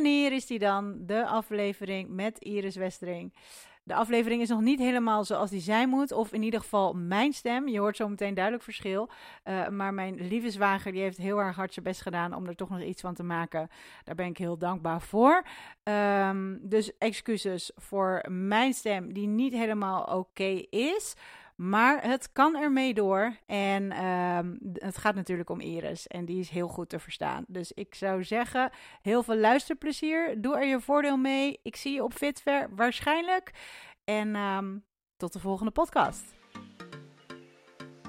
En hier is die dan, de aflevering met Iris Westering. De aflevering is nog niet helemaal zoals die zijn moet, of in ieder geval mijn stem. Je hoort zo meteen duidelijk verschil. Uh, maar mijn lieve zwager die heeft heel erg hard zijn best gedaan om er toch nog iets van te maken. Daar ben ik heel dankbaar voor. Um, dus excuses voor mijn stem die niet helemaal oké is. Maar het kan ermee door. En um, het gaat natuurlijk om Iris. En die is heel goed te verstaan. Dus ik zou zeggen, heel veel luisterplezier. Doe er je voordeel mee. Ik zie je op Fitver waarschijnlijk. En um, tot de volgende podcast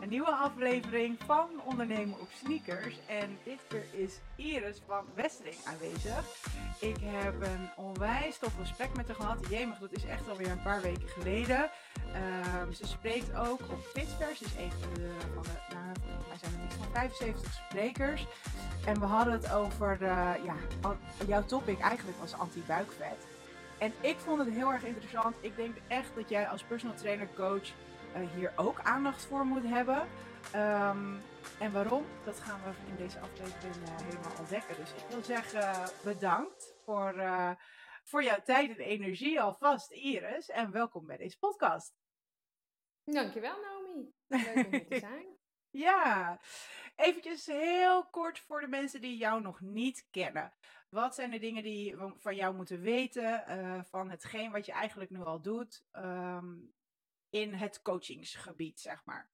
nieuwe aflevering van Ondernemen op Sneakers. En dit keer is Iris van Westering aanwezig. Ik heb een onwijs tof gesprek met haar gehad. Jemig, dat is echt alweer een paar weken geleden. Um, ze spreekt ook op Fitspers. Ze is een van de, van nou, zijn er van 75 sprekers. En we hadden het over, uh, ja, jouw topic eigenlijk was anti-buikvet. En ik vond het heel erg interessant. Ik denk echt dat jij als personal trainer, coach hier ook aandacht voor moet hebben. Um, en waarom? Dat gaan we in deze aflevering uh, helemaal ontdekken. Dus ik wil zeggen bedankt voor, uh, voor jouw tijd en energie alvast, Iris. En welkom bij deze podcast. Dankjewel, Naomi. Leuk om hier te zijn. ja, eventjes heel kort voor de mensen die jou nog niet kennen. Wat zijn de dingen die van jou moeten weten uh, van hetgeen wat je eigenlijk nu al doet? Um, in het coachingsgebied, zeg maar?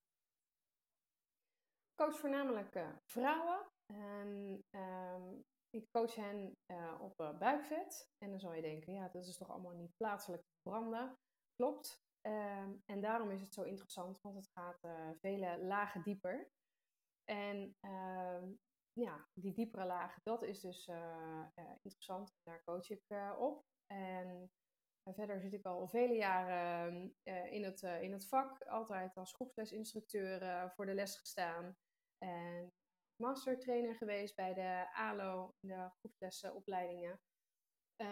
Ik coach voornamelijk uh, vrouwen. En um, ik coach hen uh, op uh, buikvet. En dan zou je denken, ja, dat is toch allemaal niet plaatselijk branden. Klopt. Um, en daarom is het zo interessant, want het gaat vele lagen dieper. En uh, ja, die diepere lagen, dat is dus interessant. Daar coach ik op. En verder zit ik al vele jaren uh, in het vak, altijd als groepslesinstructeur uh, voor de les gestaan. En mastertrainer geweest bij de ALO, de groepslessenopleidingen.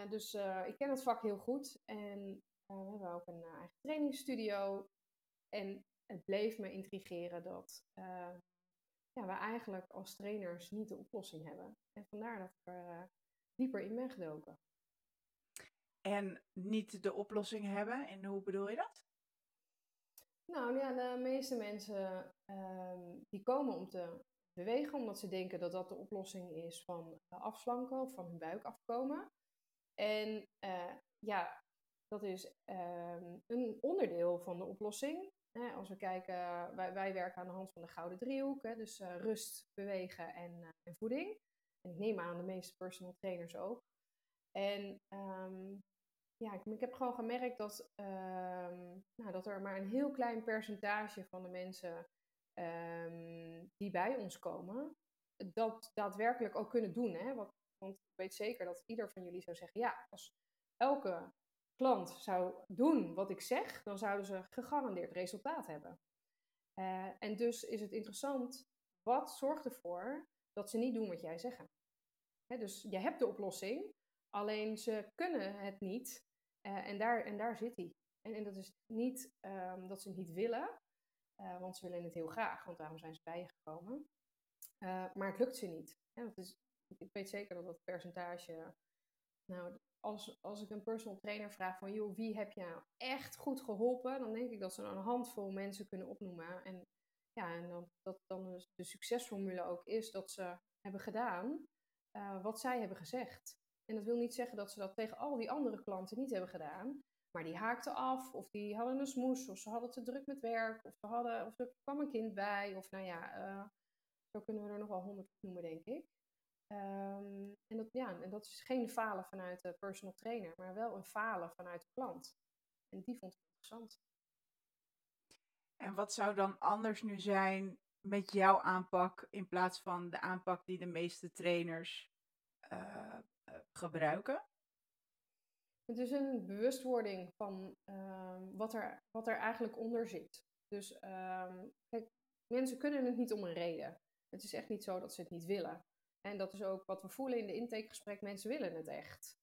dus ik ken het vak heel goed. En we hebben ook een eigen trainingsstudio. En het bleef me intrigeren dat ja, we eigenlijk als trainers niet de oplossing hebben. En vandaar dat ik er dieper in ben gedoken en niet de oplossing hebben. En hoe bedoel je dat? Nou ja, de meeste mensen um, die komen om te bewegen omdat ze denken dat dat de oplossing is van afslanken of van hun buik afkomen. En uh, ja, dat is um, een onderdeel van de oplossing. Als we kijken, wij, wij, werken aan de hand van de gouden driehoek, hè, dus uh, rust, bewegen en, voeding. En ik neem aan de meeste personal trainers ook. En um, ja, ik, heb gewoon gemerkt dat, um, nou, dat er maar een heel klein percentage van de mensen um, die bij ons komen, dat daadwerkelijk ook kunnen doen. Hè? Want, ik weet zeker dat ieder van jullie zou zeggen, ja, als elke klant zou doen wat ik zeg, dan zouden ze gegarandeerd resultaat hebben. Uh, en dus is het interessant, wat zorgt ervoor dat ze niet doen wat jij zegt? dus je hebt de oplossing, alleen ze kunnen het niet uh, en, daar, en daar zit hij. En, en dat is niet um, dat ze het niet willen, uh, want ze willen het heel graag, want daarom zijn ze bij je gekomen. Uh, maar het lukt ze niet. Dat is, ik weet zeker dat dat percentage. Nou, als, als ik een personal trainer vraag van, joh, wie heb je echt goed geholpen? Dan denk ik dat ze een handvol mensen kunnen opnoemen. En ja, en dan, dat dan de succesformule ook is dat ze hebben gedaan wat zij hebben gezegd. En dat wil niet zeggen dat ze dat tegen al die andere klanten niet hebben gedaan. Maar die haakten af, of die hadden een smoes, of ze hadden te druk met werk, of, ze hadden, of er kwam een kind bij. Of nou ja, uh, zo kunnen we er nog wel honderd noemen, denk ik. Um, en, dat, ja, en dat is geen falen vanuit de personal trainer, maar wel een falen vanuit de klant. En die vond ik interessant. En wat zou dan anders nu zijn met jouw aanpak in plaats van de aanpak die de meeste trainers uh, gebruiken? Het is een bewustwording van uh, wat, er, wat er eigenlijk onder zit. Dus uh, kijk, mensen kunnen het niet om een reden. Het is echt niet zo dat ze het niet willen. En dat is ook wat we voelen in de intakegesprek. Mensen willen het echt.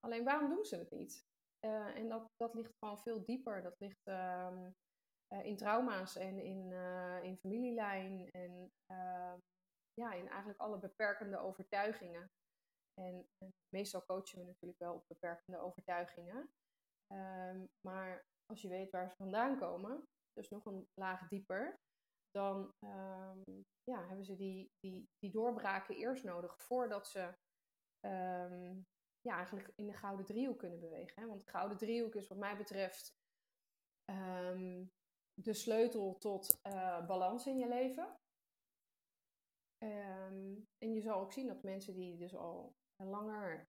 Alleen waarom doen ze het niet? Uh, en dat, dat ligt gewoon veel dieper. Dat ligt uh, in trauma's en in, uh, in familielijn. En ehm, ja, in eigenlijk alle beperkende overtuigingen. En, meestal coachen we natuurlijk wel op beperkende overtuigingen. Ehm, maar als je weet waar ze vandaan komen, dus nog een laag dieper, dan ehm, ja, hebben ze die, die, die doorbraken eerst nodig voordat ze um, ja, eigenlijk in de gouden driehoek kunnen bewegen. Hè? Want de gouden driehoek is wat mij betreft de sleutel tot uh, balans in je leven. en je zal ook zien dat mensen die dus al langer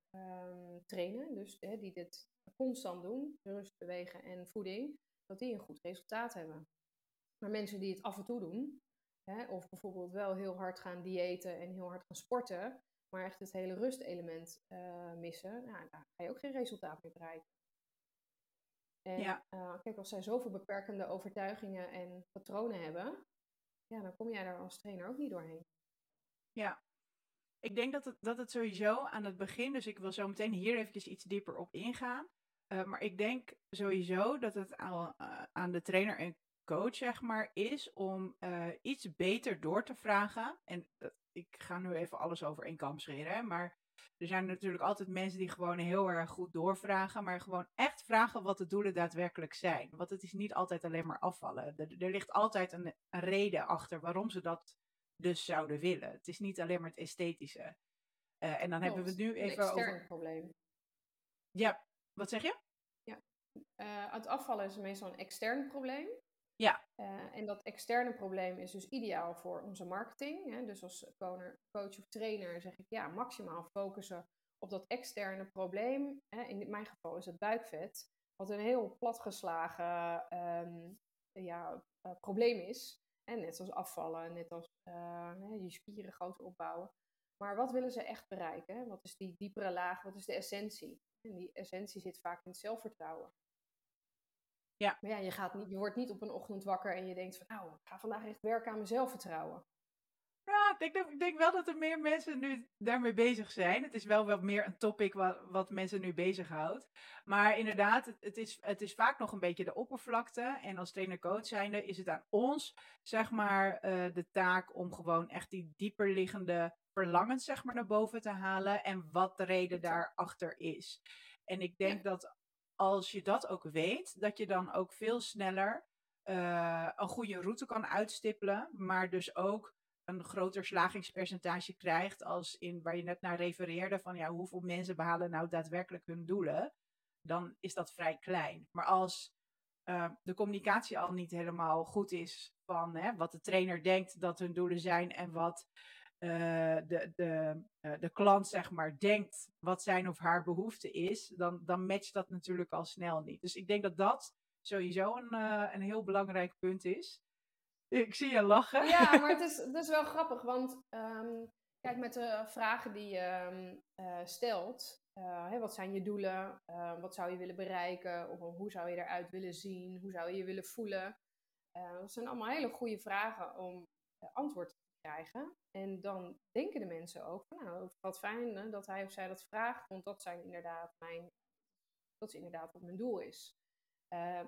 trainen, dus hè, die dit constant doen, rust, bewegen en voeding, dat die een goed resultaat hebben. Maar mensen die het af en toe doen, hè, of bijvoorbeeld wel heel hard gaan diëten en heel hard gaan sporten, maar echt het hele rustelement uh, missen, nou, daar ga je ook geen resultaat meer bereiken. En ja. uh, kijk, als zij zoveel beperkende overtuigingen en patronen hebben, ja, dan kom jij daar als trainer ook niet doorheen. Ja, ik denk dat het, dat het sowieso aan het begin, dus ik wil zo meteen hier eventjes iets dieper op ingaan. Uh, maar ik denk sowieso dat het aan, aan de trainer en coach, zeg maar, is om uh, iets beter door te vragen. En ik ga nu even alles over één kam scheren, hè, maar er zijn natuurlijk altijd mensen die gewoon heel erg goed doorvragen, maar gewoon echt vragen wat de doelen daadwerkelijk zijn. Want het is niet altijd alleen maar afvallen. Er, ligt altijd een, reden achter waarom ze dat dus zouden willen. Het is niet alleen maar het esthetische. Uh, en dan hebben we het nu even een over. probleem. Ja, wat zeg je? Ja, uh, het afvallen is meestal een extern probleem. Ja. Uh, en dat externe probleem is dus ideaal voor onze marketing. Hè? Dus als coach of trainer zeg ik ja, maximaal focussen op dat externe probleem. Hè? In mijn geval is het buikvet, wat een heel platgeslagen um, ja, uh, probleem is. En net als afvallen, net als uh, je spieren groter opbouwen. Maar wat willen ze echt bereiken? Wat is die diepere laag? Wat is de essentie? En die essentie zit vaak in het zelfvertrouwen. Ja. Maar ja, je, gaat niet, je wordt niet op een ochtend wakker en je denkt van nou, ik ga vandaag echt werken aan mijn zelfvertrouwen. Ja, ik denk, ik denk wel dat er meer mensen nu daarmee bezig zijn. Het is wel wel meer een topic wat, wat mensen nu bezighoudt. Maar inderdaad, het, het, is, het is vaak nog een beetje de oppervlakte. En als trainer-coach zijnde is het aan ons, zeg maar, uh, de taak om gewoon echt die dieper liggende verlangens, zeg maar, naar boven te halen. En wat de reden daarachter is. En ik denk ja. dat als je dat ook weet, dat je dan ook veel sneller uh, een goede route kan uitstippelen, maar dus ook een groter slagingspercentage krijgt als in waar je net naar refereerde van ja, hoeveel mensen behalen nou daadwerkelijk hun doelen, dan is dat vrij klein. Maar als uh, de communicatie al niet helemaal goed is van hè, wat de trainer denkt dat hun doelen zijn en wat uh, de, de, uh, de klant zeg maar denkt wat zijn of haar behoefte is, dan, dan matcht dat natuurlijk al snel niet. Dus ik denk dat dat sowieso een, een heel belangrijk punt is. Ik zie je lachen. Ja, maar het is, het is wel grappig, want um, kijk, met de vragen die je um, stelt, hè, wat zijn je doelen, wat zou je willen bereiken, of hoe zou je eruit willen zien, hoe zou je je willen voelen. dat zijn allemaal hele goede vragen om antwoord krijgen. En dan denken de mensen ook van nou, wat fijn hè, dat hij of zij dat vraagt, want dat zijn inderdaad mijn, dat is inderdaad wat mijn doel is.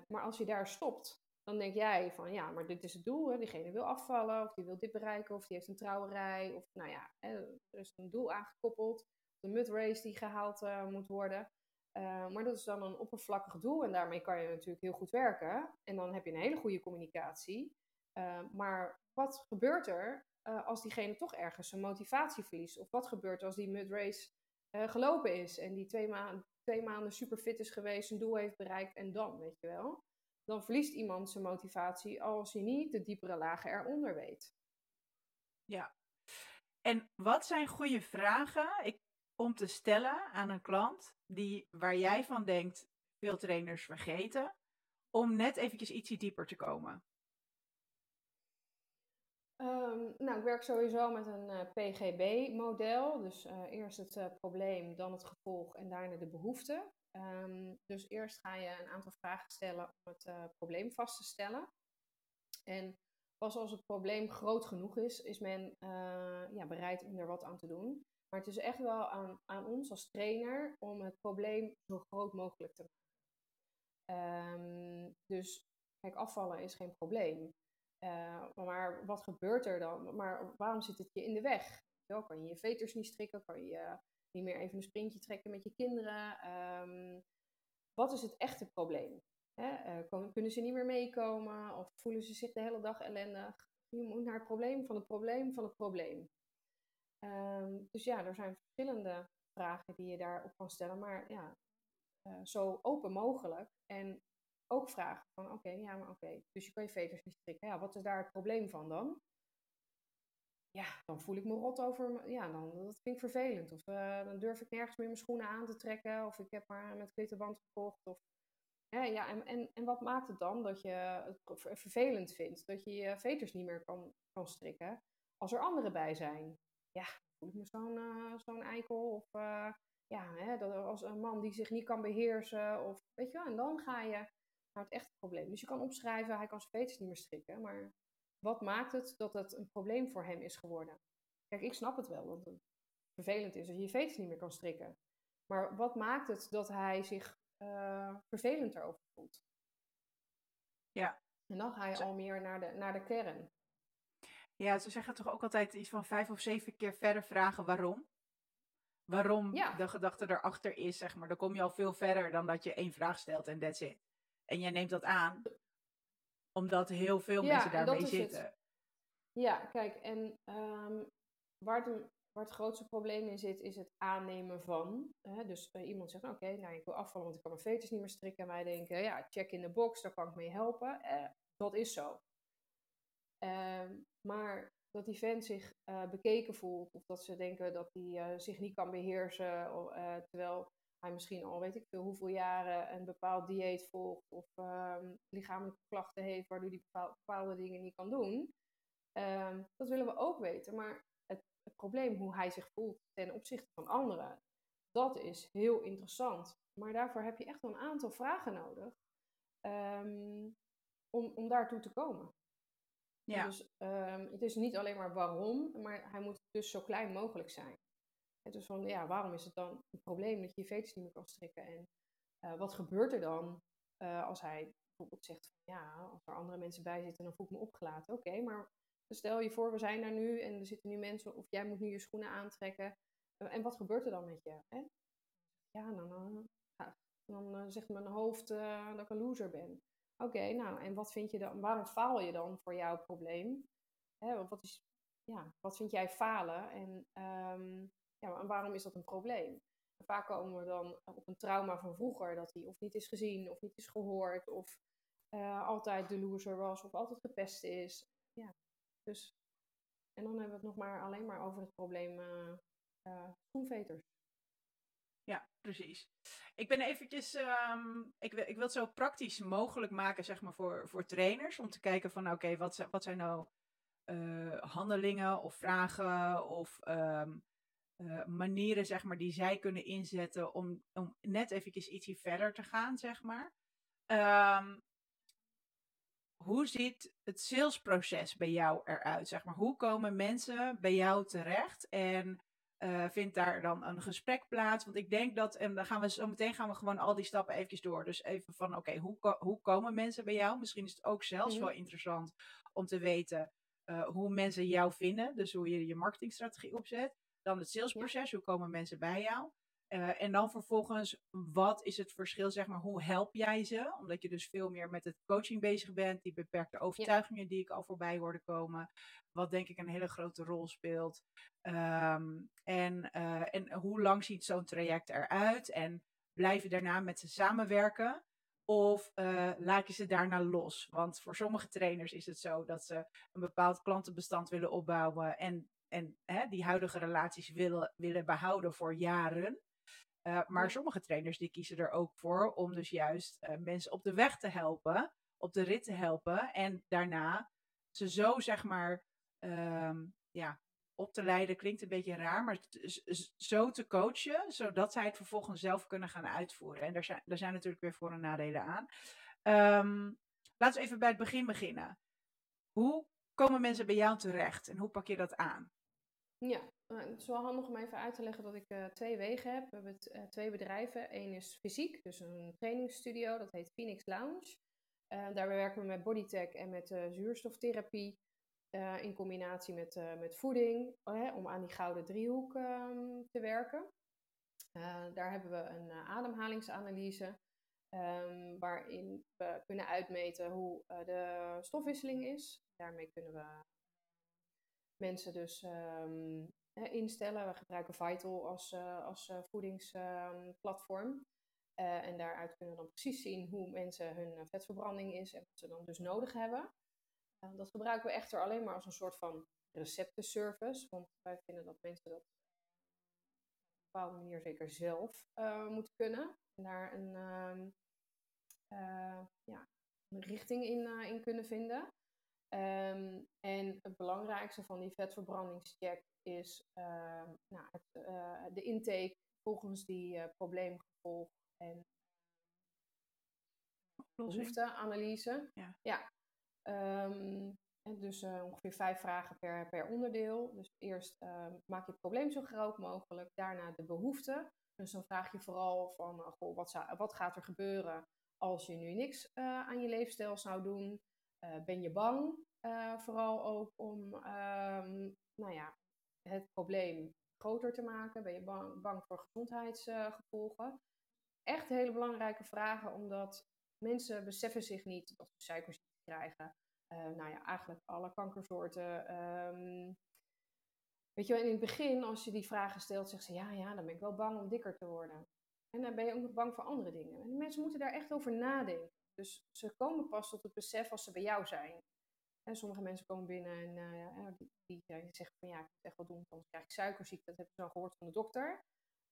Maar als je daar stopt, dan denk jij van ja, maar dit is het doel. Hè. Diegene wil afvallen, of die wil dit bereiken, of die heeft een trouwerij, of nou ja, hè, er is een doel aangekoppeld. De mudrace die gehaald uh, moet worden. Uh, maar dat is dan een oppervlakkig doel en daarmee kan je natuurlijk heel goed werken. En dan heb je een hele goede communicatie. maar wat gebeurt er als diegene toch ergens zijn motivatie verliest? Of wat gebeurt als die mudrace gelopen is en die twee, twee maanden super fit is geweest, zijn doel heeft bereikt en dan, weet je wel? Dan verliest iemand zijn motivatie als hij niet de diepere lagen eronder weet. Ja. En wat zijn goede vragen ik, om te stellen aan een klant die, waar jij van denkt, veel trainers vergeten, om net eventjes ietsje dieper te komen? Um, nou, ik werk sowieso met een uh, eh, PGB-model. Dus uh, eerst het uh, probleem, dan het gevolg en daarna de behoefte. Um, dus eerst ga je een aantal vragen stellen om het probleem vast te stellen. En pas als het probleem groot genoeg is, is men ja, bereid om er wat aan te doen. Maar het is echt wel aan, aan ons als trainer om het probleem zo groot mogelijk te maken. Um, dus kijk, afvallen is geen probleem. Uh, maar wat gebeurt er dan? Maar waarom zit het je in de weg? Wel, kan je je veters niet strikken? Kan je niet meer even een sprintje trekken met je kinderen. Ehm, wat is het echte probleem? Hè? kunnen ze niet meer meekomen of voelen ze zich de hele dag ellendig? Je moet naar het probleem van het probleem van het probleem. Ehm, dus ja, er zijn verschillende vragen die je daarop kan stellen, maar ja, zo open mogelijk. En ook vragen van oké, ja, maar oké, dus je kan je veters niet strikken. Ja, wat is daar het probleem van dan? Ja, dan voel ik me rot over, ja, dan, dat vind ik vervelend. Of uh, dan durf ik nergens meer mijn schoenen aan te trekken. Of ik heb maar met klittenband gekocht. Of, ja, ja en, en, en wat maakt het dan dat je het vervelend vindt? Dat je je veters niet meer kan, kan strikken als er anderen bij zijn? Ja, voel ik me zo'n uh, zo'n eikel. Of uh, ja, hè, dat als een man die zich niet kan beheersen. Of, weet je wel, en dan ga je naar het echte probleem. Dus je kan opschrijven, hij kan zijn veters niet meer strikken, maar wat maakt het dat het een probleem voor hem is geworden? Kijk, ik snap het wel, dat het vervelend is als je je veters niet meer kan strikken. Maar wat maakt het dat hij zich uh, vervelend erover voelt? Ja. En dan ga je al meer naar de, naar de kern. Ja, ze zeggen toch ook altijd iets van vijf of zeven keer verder vragen waarom. Waarom de gedachte erachter is, zeg maar. Dan kom je al veel verder dan dat je één vraag stelt en that's it. En jij neemt dat aan, omdat heel veel mensen daarmee zitten. Het. Ja, kijk, en um, waar, het, waar het grootste probleem in zit, is het aannemen van. Hè? Dus uh, iemand zegt, oké, nou ik wil afvallen, want ik kan mijn veters niet meer strikken. En wij denken, ja, check in de box, daar kan ik mee helpen. Uh, dat is zo. Uh, maar dat die vent zich uh, bekeken voelt, of dat ze denken dat hij zich niet kan beheersen, terwijl hij misschien al weet ik veel hoeveel jaren een bepaald dieet volgt of um, lichamelijke klachten heeft waardoor hij bepaalde, dingen niet kan doen. Um, dat willen we ook weten. Maar het, het, probleem hoe hij zich voelt ten opzichte van anderen, dat is heel interessant. Maar daarvoor heb je echt een aantal vragen nodig um, om, om daartoe te komen. Ja. Dus het is niet alleen maar waarom, maar hij moet dus zo klein mogelijk zijn. Dus van, ja, waarom is het dan een probleem dat je je veters niet meer kan strikken? En uh, wat gebeurt er dan uh, als hij bijvoorbeeld zegt van, ja, als er andere mensen bij zitten, dan voel ik me opgelaten. Oké, maar stel je voor, we zijn daar nu en er zitten nu mensen, of jij moet nu je schoenen aantrekken. Uh, en wat gebeurt er dan met je? Hè? Ja, dan, dan, dan zegt mijn hoofd dat ik een loser ben. Oké, nou, en wat vind je dan, waarom faal je dan voor jouw probleem? Hè, wat, is, ja, wat vind jij falen? En um, ja, en waarom is dat een probleem? vaak komen we dan op een trauma van vroeger, dat hij of niet is gezien, of niet is gehoord, of uh, altijd de loser was, of altijd gepest is. Ja, dus. En dan hebben we het nog maar alleen maar over het probleem uh, uh, schoenveters. Ja, precies. Ik ben eventjes, um, ik, wil, ik wil het zo praktisch mogelijk maken, zeg maar, voor, voor trainers. Om te kijken van, oké, wat, wat zijn nou handelingen of vragen of um, uh, manieren zeg maar, die zij kunnen inzetten om, om net eventjes ietsje verder te gaan, zeg maar. Um, hoe ziet het salesproces bij jou eruit? Zeg maar? Hoe komen mensen bij jou terecht en uh, vindt daar dan een gesprek plaats? Want ik denk dat, en dan gaan we zo meteen gaan we gewoon al die stappen eventjes door. Dus even van, oké, hoe, hoe komen mensen bij jou? Misschien is het ook zelfs mhm. wel interessant om te weten uh, hoe mensen jou vinden. Dus hoe je je marketingstrategie opzet. Dan het salesproces, hoe komen mensen bij jou? Uh, en dan vervolgens, wat is het verschil, zeg maar, hoe help jij ze? Omdat je dus veel meer met het coaching bezig bent, die beperkte overtuigingen die ik al voorbij hoorde komen. Wat denk ik een hele grote rol speelt. Um, en, uh, en hoe lang ziet zo'n traject eruit? En blijven daarna met ze samenwerken? Of uh, laat je ze daarna los? Want voor sommige trainers is het zo dat ze een bepaald klantenbestand willen opbouwen en en hè, die huidige relaties willen, willen behouden voor jaren. Uh, maar sommige trainers die kiezen er ook voor om dus juist uh, mensen op de weg te helpen, op de rit te helpen en daarna ze zo zeg maar um, ja, op te leiden klinkt een beetje raar, maar zo te coachen zodat zij het vervolgens zelf kunnen gaan uitvoeren. En daar zijn, daar zijn natuurlijk weer voor- en nadelen aan. Um, laten we even bij het begin beginnen. Hoe komen mensen bij jou terecht en hoe pak je dat aan? Ja, nou, het is wel handig om even uit te leggen dat ik uh, twee wegen heb. We hebben uh, twee bedrijven. Eén is fysiek, dus een trainingsstudio, dat heet Phoenix Lounge. Uh, daarbij werken we met bodytech en met zuurstoftherapie. in combinatie met, met voeding, om aan die gouden driehoek um, te werken. daar hebben we een ademhalingsanalyse. Um, waarin we kunnen uitmeten hoe de stofwisseling is. Daarmee kunnen we mensen dus um, instellen. We gebruiken Vital als, als voedingsplatform. Uh, en daaruit kunnen we dan precies zien hoe mensen hun vetverbranding is en wat ze dan dus nodig hebben. Dat gebruiken we echter alleen maar als een soort van receptenservice, want wij vinden dat mensen dat op een bepaalde manier zeker zelf moeten kunnen. En daar een, ja, een richting in, in kunnen vinden. Um, en het belangrijkste van die vetvverbrandingscheck is nou, het, de intake volgens die probleemgevolg en behoefteanalyse. Ja. ja. Um, dus uh, ongeveer vijf vragen per, per onderdeel. Dus eerst uh, maak je het probleem zo groot mogelijk. Daarna de behoefte. Dus dan vraag je vooral van, uh, goh, wat, zou, wat gaat er gebeuren als je nu niks eh, aan je leefstijl zou doen? Ben je bang? vooral ook om um, nou ja, het probleem groter te maken. Ben je bang, bang voor gezondheidsgevolgen? echt hele belangrijke vragen, omdat mensen beseffen zich niet dat ze suikerziekte krijgen. Uh, nou ja, eigenlijk alle kankersoorten. Um, weet je wel, in het begin, als je die vragen stelt, zegt ze ja, ja, dan ben ik wel bang om dikker te worden. En dan ben je ook nog bang voor andere dingen. En mensen moeten daar echt over nadenken. Dus ze komen pas tot het besef als ze bij jou zijn. En sommige mensen komen binnen en uh, die, die, die, zeggen van ja, ik moet echt wel doen, anders krijg ik suikerziekte. Dat heb ik dan gehoord van de dokter.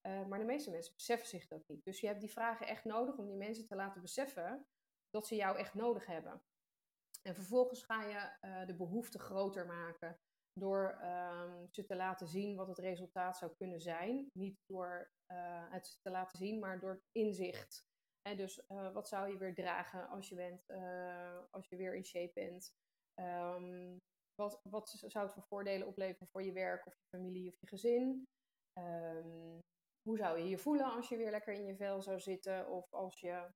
Uh, maar de meeste mensen beseffen zich dat niet. Dus je hebt die vragen echt nodig om die mensen te laten beseffen dat ze jou echt nodig hebben. En vervolgens ga je de behoefte groter maken door um, ze te laten zien wat het resultaat zou kunnen zijn. Niet door het te laten zien, maar door inzicht. En dus wat zou je weer dragen als je, bent, als je weer in shape bent? Um, wat, wat zou het voor voordelen opleveren voor je werk of je familie of je gezin? Um, hoe zou je je voelen als je weer lekker in je vel zou zitten of als je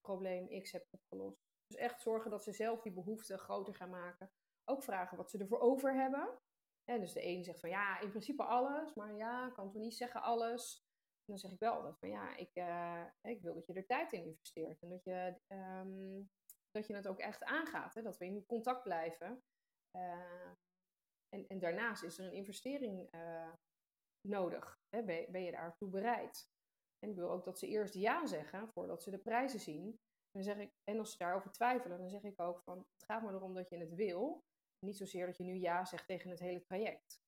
probleem X hebt opgelost. Dus echt zorgen dat ze zelf die behoeften groter gaan maken. Ook vragen wat ze ervoor over hebben. En dus de een zegt van ja, in principe alles, maar ja, kan toch niet zeggen alles. Dan zeg ik wel altijd van ja, ik, uh, ik wil dat je er tijd in investeert. En dat je, um, dat je het ook echt aangaat. Hè? Dat we in contact blijven. Uh, en, en daarnaast is er een investering uh, nodig. Hè? Ben, ben, je daartoe bereid? En ik wil ook dat ze eerst ja zeggen voordat ze de prijzen zien. En, dan zeg ik, en als ze daarover twijfelen, dan zeg ik ook van het gaat maar erom dat je het wil. Niet zozeer dat je nu ja zegt tegen het hele traject.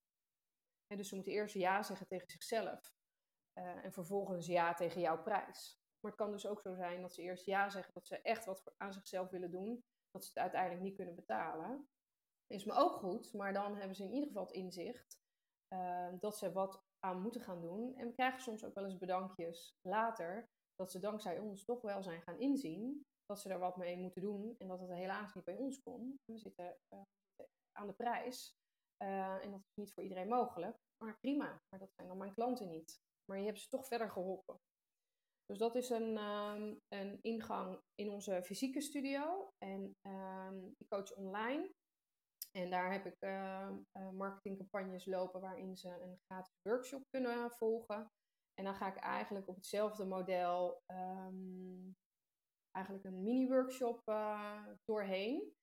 En dus ze moeten eerst ja zeggen tegen zichzelf. Uh, en vervolgens ja tegen jouw prijs. Maar het kan dus ook zo zijn dat ze eerst ja zeggen dat ze echt wat aan zichzelf willen doen. Dat ze het uiteindelijk niet kunnen betalen. Is me ook goed, maar dan hebben ze in ieder geval het inzicht uh, dat ze wat aan moeten gaan doen. En we krijgen soms ook wel eens bedankjes later, dat ze dankzij ons toch wel zijn gaan inzien dat ze er wat mee moeten doen en dat het helaas niet bij ons kon. We zitten uh, aan de prijs en dat is niet voor iedereen mogelijk. Maar prima, maar dat zijn dan mijn klanten niet. Maar je hebt ze toch verder geholpen. Dus dat is een, um, een ingang in onze fysieke studio. En um, ik coach online. En daar heb ik uh, marketingcampagnes lopen waarin ze een gratis workshop kunnen volgen. En dan ga ik eigenlijk op hetzelfde model eigenlijk een mini-workshop uh, doorheen.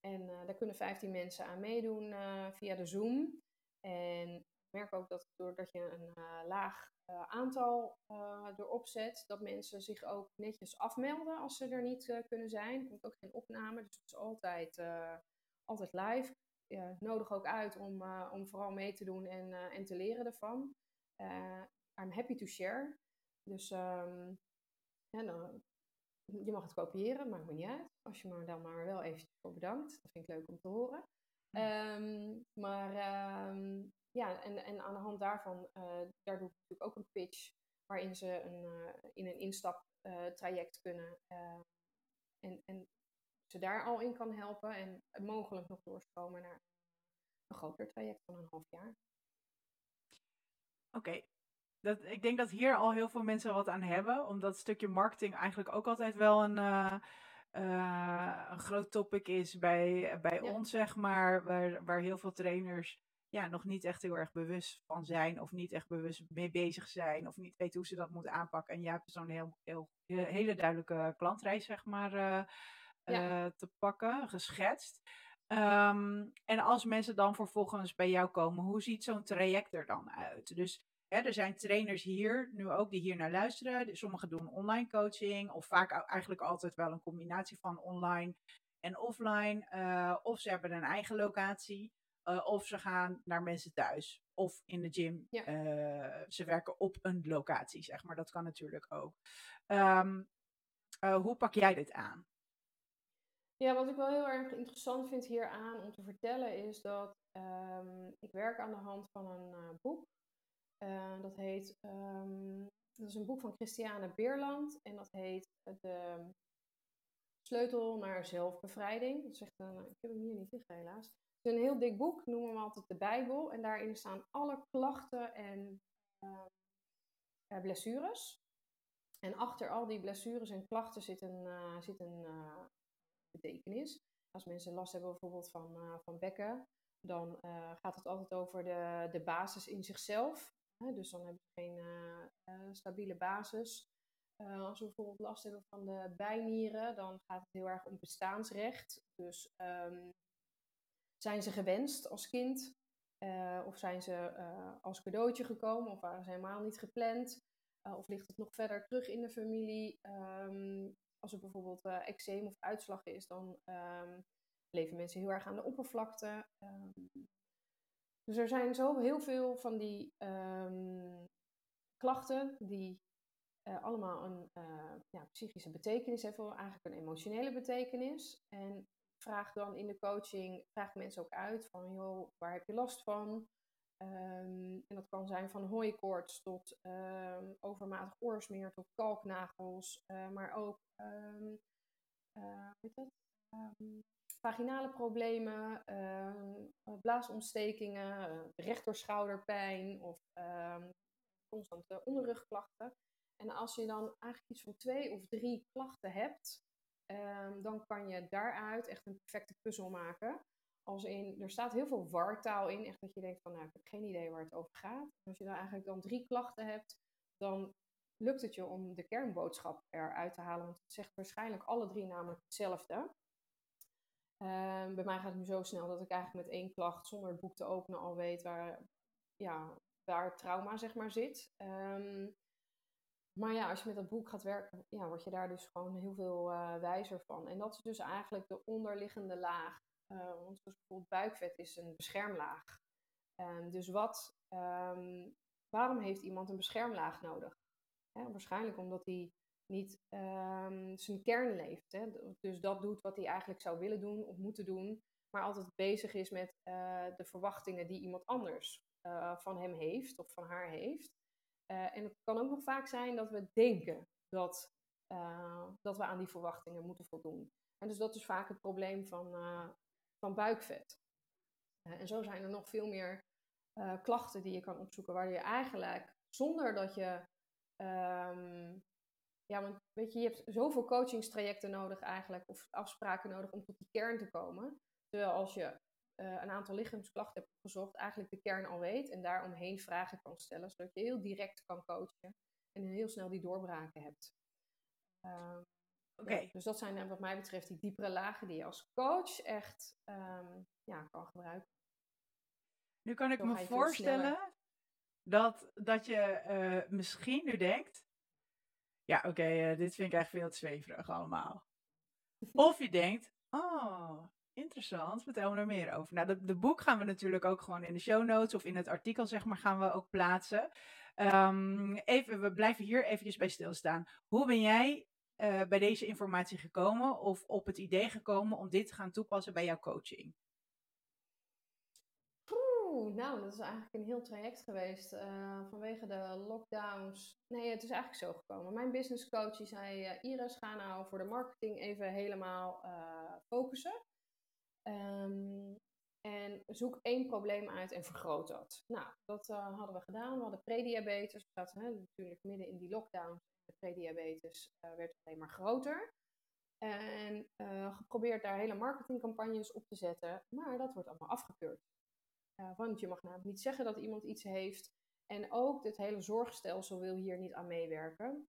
En uh, daar kunnen 15 mensen aan meedoen via de Zoom. En merk ook dat doordat je een laag uh, aantal uh, erop zet, dat mensen zich ook netjes afmelden als ze er niet kunnen zijn. Er komt ook geen opname, dus het is altijd, altijd live. nodig ook uit om, om vooral mee te doen en, en te leren ervan. I'm happy to share. Dus um, ja, dan, je mag het kopiëren, maakt me niet uit. Als je me dan maar wel eventjes voor bedankt. Dat vind ik leuk om te horen. Um, maar um, ja, en, en aan de hand daarvan, uh, daar doe ik natuurlijk ook een pitch waarin ze een, uh, in een instaptraject kunnen en, en ze daar al in kan helpen en mogelijk nog doorstromen naar een groter traject van een half jaar. Oké, dat, ik denk dat hier al heel veel mensen wat aan hebben, omdat stukje marketing eigenlijk ook altijd wel een, uh, uh, een groot topic is bij, bij ja. ons, zeg maar, waar, waar heel veel trainers ja, nog niet echt heel erg bewust van zijn of niet echt bewust mee bezig zijn of niet weten hoe ze dat moeten aanpakken. En jij hebt zo'n heel, heel, hele duidelijke klantreis, zeg maar, uh, te pakken, geschetst. Ehm, en als mensen dan vervolgens bij jou komen, hoe ziet zo'n traject er dan uit? Dus hè, er zijn trainers hier, nu ook, die hier naar luisteren. Sommigen doen online coaching, of vaak eigenlijk altijd wel een combinatie van online en offline. Uh, of ze hebben een eigen locatie. Uh, of ze gaan naar mensen thuis. Of in de gym. Ja. Uh, ze werken op een locatie, zeg maar. Dat kan natuurlijk ook. Um, hoe pak jij dit aan? Ja, wat ik wel heel erg interessant vind hier aan om te vertellen is dat um, ik werk aan de hand van een boek. dat heet, um, dat is een boek van Christiane Beerland en dat heet De Sleutel naar Zelfbevrijding. Dat zegt een, ik heb hem hier niet liggen helaas. Het is een heel dik boek, noemen we altijd de Bijbel. En daarin staan alle klachten en uh, blessures. En achter al die blessures en klachten zit een, uh, zit een betekenis. Als mensen last hebben bijvoorbeeld van, van bekken, dan gaat het altijd over de, de basis in zichzelf. dus dan hebben ze geen stabiele basis. als we bijvoorbeeld last hebben van de bijnieren, dan gaat het heel erg om bestaansrecht. Dus um, zijn ze gewenst als kind? Uh, of zijn ze uh, als cadeautje gekomen? Of waren ze helemaal niet gepland? Uh, of ligt het nog verder terug in de familie? Um, als er bijvoorbeeld eczeem of uitslag is, dan um, leven mensen heel erg aan de oppervlakte. Um, dus er zijn zo heel veel van die klachten die allemaal een ja, psychische betekenis hebben, eigenlijk een emotionele betekenis. En vraag dan in de coaching, vraag mensen ook uit van, joh, waar heb je last van? Um, en dat kan zijn van hooikoorts tot um, overmatig oorsmeer tot kalknagels, uh, maar ook um, uh, weet vaginale problemen, blaasontstekingen, rechterschouderpijn of constante onderrugklachten. En als je dan eigenlijk iets van twee of drie klachten hebt, um, dan kan je daaruit echt een perfecte puzzel maken. Als in, er staat heel veel wartaal in, echt dat je denkt van, nou, ik heb geen idee waar het over gaat. Als je dan eigenlijk dan drie klachten hebt, dan lukt het je om de kernboodschap eruit te halen. Want het zegt waarschijnlijk alle drie namelijk hetzelfde. Um, bij mij gaat het nu zo snel dat ik eigenlijk met één klacht, zonder het boek te openen, al weet waar, ja, waar trauma zeg maar zit. Um, maar ja, als je met dat boek gaat werken, ja, word je daar dus gewoon heel veel uh, wijzer van. En dat is dus eigenlijk de onderliggende laag. Uh, want bijvoorbeeld buikvet is een beschermlaag. Um, dus wat, um, waarom heeft iemand een beschermlaag nodig? Waarschijnlijk omdat hij niet um, zijn kern leeft. Hè? Dus dat doet wat hij eigenlijk zou willen doen of moeten doen. Maar altijd bezig is met uh, de verwachtingen die iemand anders van hem heeft of van haar heeft. Uh, en het kan ook nog vaak zijn dat we denken dat, uh, dat we aan die verwachtingen moeten voldoen. En dus dat is vaak het probleem van, uh, van buikvet. en zo zijn er nog veel meer klachten die je kan opzoeken, waar je eigenlijk zonder dat je. Um, ja, want weet je, je hebt zoveel coachingstrajecten nodig eigenlijk, of afspraken nodig om tot die kern te komen. Terwijl als je uh, een aantal lichaamsklachten hebt opgezocht, eigenlijk de kern al weet en daaromheen vragen kan stellen, zodat je heel direct kan coachen en heel snel die doorbraken hebt. Um. Ja, dus dat zijn eh, wat mij betreft die diepere lagen die je als coach echt um, ja, kan gebruiken. Nu kan ik me voorstellen dat, dat je uh, misschien nu denkt, ja oké, okay, uh, dit vind ik echt veel te zweverig allemaal. Of je denkt, oh, Interessant, vertel me er meer over. Nou, de, de, boek gaan we natuurlijk ook gewoon in de show notes of in het artikel, zeg maar, gaan we ook plaatsen. Um, even, we blijven hier eventjes bij stilstaan. Hoe ben jij uh, bij deze informatie gekomen of op het idee gekomen om dit te gaan toepassen bij jouw coaching? Oeh, nou, dat is eigenlijk een heel traject geweest uh, vanwege de lockdowns. Nee, het is eigenlijk zo gekomen. Mijn business coach die zei, uh, Iris, ga nou voor de marketing even helemaal focussen. Um, en zoek één probleem uit en vergroot dat. Nou, dat uh, hadden we gedaan. We hadden prediabetes. We hè, natuurlijk midden in die lockdown. De prediabetes uh, werd alleen maar groter. En uh, geprobeerd daar hele marketingcampagnes op te zetten. Maar dat wordt allemaal afgekeurd. want je mag namelijk niet zeggen dat iemand iets heeft. En ook het hele zorgstelsel wil hier niet aan meewerken.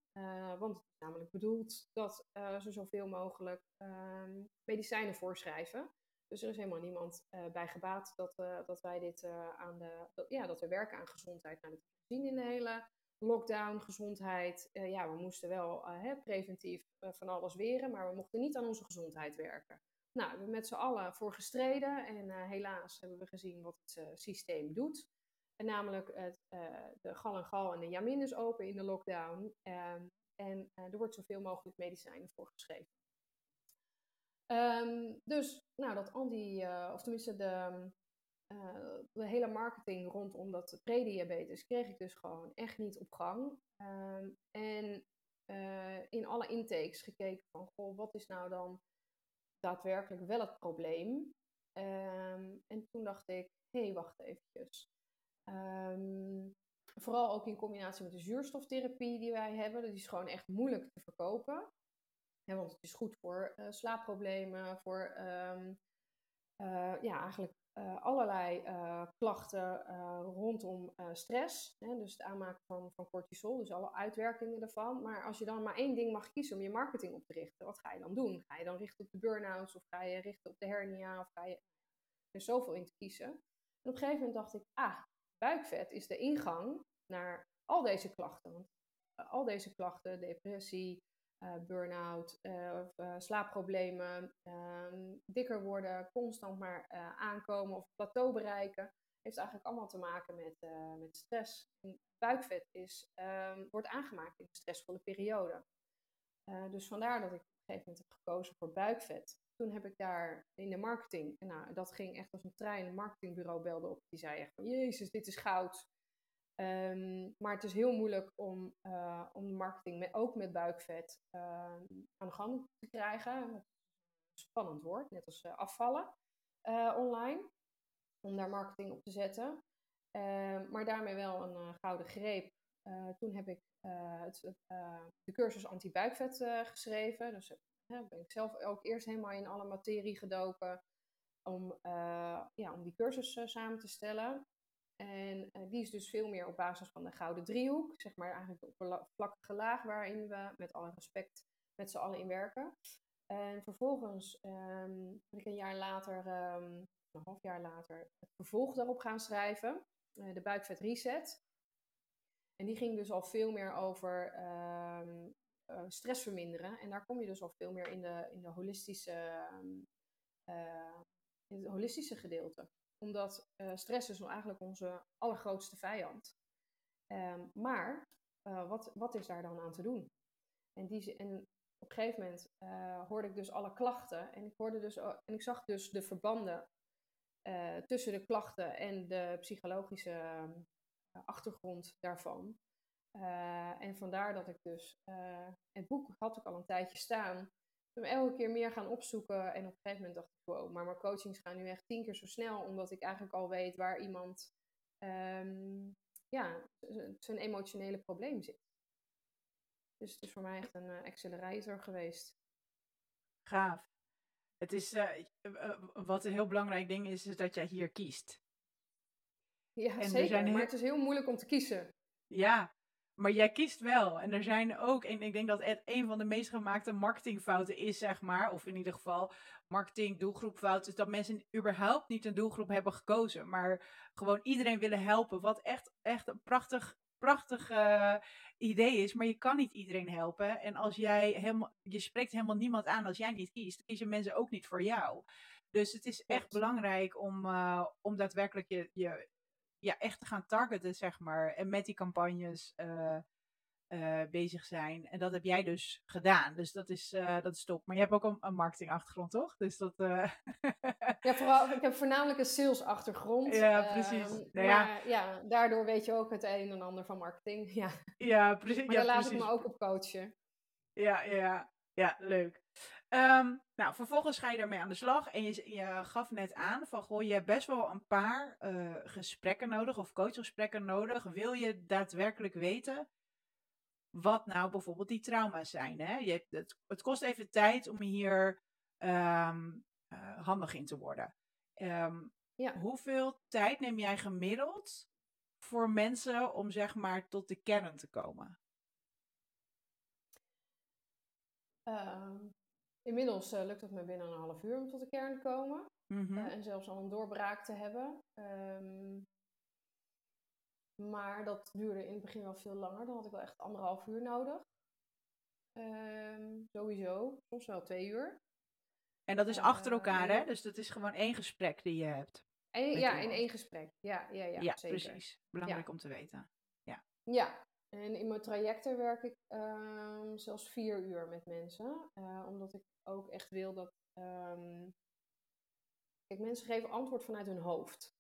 want het is namelijk bedoeld dat ze zoveel mogelijk ehm, medicijnen voorschrijven. Dus er is helemaal niemand bij gebaat dat, dat wij dit aan de. Ja, dat we werken aan gezondheid. Nou, dat zien in de hele lockdown, gezondheid. ja, we moesten wel hè, preventief van alles weren, maar we mochten niet aan onze gezondheid werken. Nou, we hebben met z'n allen voor gestreden en uh, helaas hebben we gezien wat het uh, systeem doet. En namelijk het, uh, de gal en gal en de jamin is open in de lockdown. Um, en er wordt zoveel mogelijk medicijnen voor geschreven. Um, dus, nou, dat anti, of tenminste de, de hele marketing rondom dat prediabetes kreeg ik dus gewoon echt niet op gang. Um, en in alle intakes gekeken van, goh, wat is nou dan daadwerkelijk wel het probleem. Um, en toen dacht ik, hé, hey, wacht eventjes. Vooral ook in combinatie met de zuurstoftherapie die wij hebben. Dat is gewoon echt moeilijk te verkopen. Want het is goed voor uh, slaapproblemen, voor um, uh, ja, eigenlijk uh, allerlei klachten rondom stress. Hè, dus het aanmaken van, van cortisol, dus alle uitwerkingen ervan. Maar als je dan maar één ding mag kiezen om je marketing op te richten, wat ga je dan doen? Ga je dan richten op de burn-outs of ga je richten op de hernia? Of ga je... Er zoveel in te kiezen. En op een gegeven moment dacht ik, ah, buikvet is de ingang naar al deze klachten. Want al deze klachten, depressie, uh, burn-out, uh, uh, slaapproblemen, ehm, dikker worden, constant maar aankomen of plateau bereiken, heeft eigenlijk allemaal te maken met, met stress. Buikvet is, um, wordt aangemaakt in een stressvolle periode. dus vandaar dat ik op een gegeven moment heb gekozen voor buikvet. Toen heb ik daar in de marketing, en nou, dat ging echt als een trein, een marketingbureau belde op. Die zei echt van, jezus, dit is goud. Um, maar het is heel moeilijk om, uh, om marketing met, ook met buikvet uh, aan de gang te krijgen. Spannend woord, net als uh, afvallen online. Om daar marketing op te zetten. Ehm, maar daarmee wel een gouden greep. toen heb ik het, de cursus anti-buikvet geschreven. Dus ben ik zelf ook eerst helemaal in alle materie gedoken. Om, ja, om die cursus samen te stellen. En uh, die is dus veel meer op basis van de gouden driehoek, zeg maar eigenlijk op een vlakkige laag waarin we met alle respect met z'n allen in werken. En vervolgens um, ben ik een jaar later, um, een half jaar later, het vervolg daarop gaan schrijven, uh, de buikvet reset. En die ging dus al veel meer over um, uh, stress verminderen. En daar kom je dus al veel meer in de, in de holistische, in het holistische gedeelte omdat uh, stress is eigenlijk onze allergrootste vijand. Um, maar uh, wat, wat is daar dan aan te doen? En, die, en op een gegeven moment uh, hoorde ik dus alle klachten. En ik, hoorde dus, en ik zag dus de verbanden tussen de klachten en de psychologische achtergrond daarvan. en vandaar dat ik dus, het boek had ik al een tijdje staan, hem elke keer meer gaan opzoeken. En op een gegeven moment dacht ik, wow, maar mijn coachings gaan nu echt tien keer zo snel. Omdat ik eigenlijk al weet waar iemand um, ja, zijn emotionele probleem zit. Dus het is voor mij echt een uh, accelerator geweest. Gaaf. Het is, uh, wat een heel belangrijk ding is, is dat jij hier kiest. Ja, en zeker. Maar het is heel moeilijk om te kiezen. Ja, maar jij kiest wel. En er zijn ook, en ik denk dat het een van de meest gemaakte marketingfouten is, zeg maar, of in ieder geval marketing doelgroepfout, is dat mensen überhaupt niet een doelgroep hebben gekozen, maar gewoon iedereen willen helpen. Wat echt, echt een prachtig, prachtig uh, idee is, maar je kan niet iedereen helpen. En als jij helemaal, je spreekt helemaal niemand aan als jij niet kiest, kiezen mensen ook niet voor jou. Dus het is echt belangrijk om, uh, om daadwerkelijk je, je, ja, echt te gaan targeten, zeg maar. En met die campagnes uh, uh, bezig zijn. En dat heb jij dus gedaan. Dus dat is, uh, dat is top. Maar je hebt ook een, een marketingachtergrond, toch? Dus dat. ja, vooral, ik heb voornamelijk een salesachtergrond. Ja, precies. Nou, maar ja. ja. daardoor weet je ook het een en ander van marketing. Ja, ja precies. Maar daar laat precies. ik me ook op coachen. Ja, ja, ja, leuk. Um, nou, vervolgens ga je daarmee aan de slag. En je, je gaf net aan van, goh, je hebt best wel een paar uh, gesprekken nodig of coachgesprekken nodig. Wil je daadwerkelijk weten wat nou bijvoorbeeld die trauma's zijn? Hè? Je, het, het kost even tijd om hier um, uh, handig in te worden. Um, Ja. Hoeveel tijd neem jij gemiddeld voor mensen om zeg maar tot de kern te komen? Ehm, inmiddels eh, lukt het me binnen een half uur om tot de kern te komen. Mhm. Eh, en zelfs al een doorbraak te hebben. Ehm, maar dat duurde in het begin wel veel langer. Dan had ik wel echt anderhalf uur nodig. Ehm, sowieso, soms wel twee uur. En dat is Eh, achter elkaar, hè? Dus dat is gewoon één gesprek die je hebt. En, ja, in één gesprek. Ja, ja, ja, Ja, zeker. precies. Belangrijk om te weten. Ja, en in mijn trajecten werk ik ehm, zelfs vier uur met mensen. eh, omdat ik ook echt wil dat. ehm, Kijk, mensen geven antwoord vanuit hun hoofd.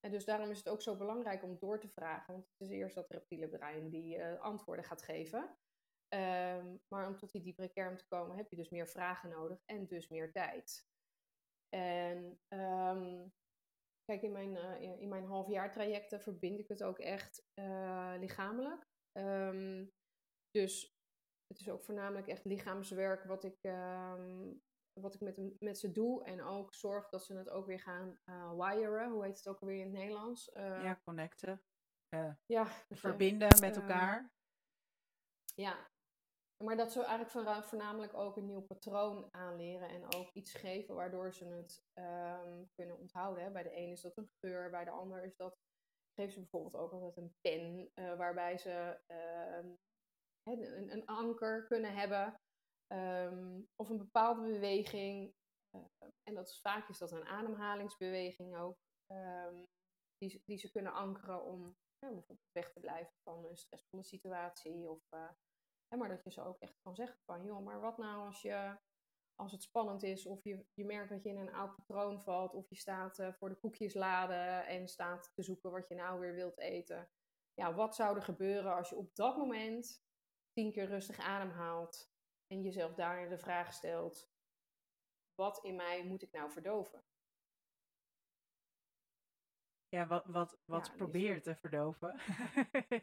En dus daarom is het ook zo belangrijk om door te vragen. Want het is eerst dat reptiele brein die eh, antwoorden gaat geven. Ehm, maar om tot die diepere kern te komen heb je dus meer vragen nodig en dus meer tijd. En kijk, in mijn, eh, in- mijn halfjaartrajecten verbind ik het ook echt lichamelijk. Ehm, dus het is ook voornamelijk echt lichaamswerk wat ik, ehm, wat ik met, met ze doe. En ook zorg dat ze het ook weer gaan eh wiren. Hoe heet het ook alweer in het Nederlands? Eh, ja, connecten. Eh, ja, verbinden met elkaar. Ja, maar dat ze eigenlijk voorna- voornamelijk ook een nieuw patroon aanleren en ook iets geven waardoor ze het ehm, kunnen onthouden. Hè. Bij de een is dat een geur, bij de ander is dat. Geef ze bijvoorbeeld ook altijd een pen eh, waarbij ze ehm, een, een anker kunnen hebben ehm, of een bepaalde beweging. eh, en dat is, vaak is dat een ademhalingsbeweging ook, ehm, die, die ze kunnen ankeren om bijvoorbeeld weg te blijven van een stressvolle situatie. Of, eh, maar dat je ze ook echt kan zeggen van, joh, maar wat nou als, je, als het spannend is of je, je merkt dat je in een oud patroon valt of je staat eh, voor de koekjesladen en staat te zoeken wat je nou weer wilt eten. Ja, wat zou er gebeuren als je op dat moment tien keer rustig ademhaalt en jezelf daar de vraag stelt, wat in mij moet ik nou verdoven? Ja, wat, wat, wat Ja, is- probeer je te verdoven?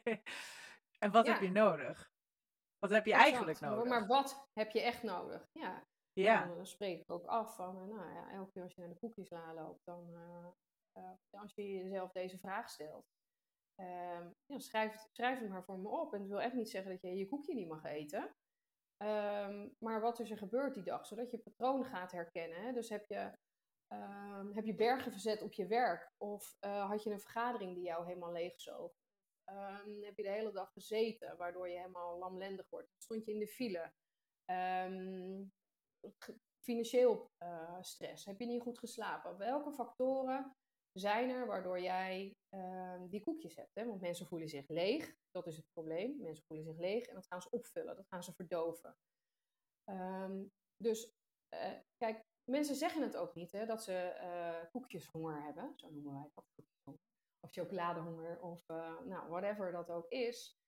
en wat Ja. heb je nodig? Wat heb je Exact. eigenlijk nodig? Maar wat heb je echt nodig? Ja, ja, Dan, dan spreek ik ook af van, eh, nou ja, elke keer als je naar de koekjesla loopt, dan eh, eh, als je jezelf deze vraag stelt, ehm, ja, schrijf, schrijf het maar voor me op. En het wil echt niet zeggen dat je je koekje niet mag eten. Ehm, maar wat is er gebeurd die dag, zodat je patroon gaat herkennen. Dus heb je, ehm, heb je bergen verzet op je werk? Of eh, had je een vergadering die jou helemaal leegzoog? Ehm, heb je de hele dag gezeten, waardoor je helemaal lamlendig wordt? Stond je in de file? Financieel eh, stress? Heb je niet goed geslapen? Welke factoren zijn er waardoor jij ehm, die koekjes hebt? Hè? Want mensen voelen zich leeg. Dat is het probleem. Mensen voelen zich leeg en dat gaan ze opvullen. Dat gaan ze verdoven. Ehm, dus eh, kijk, mensen zeggen het ook niet hè, dat ze eh, koekjeshonger hebben. Zo noemen wij dat. Of chocoladehonger of nou, whatever dat ook is.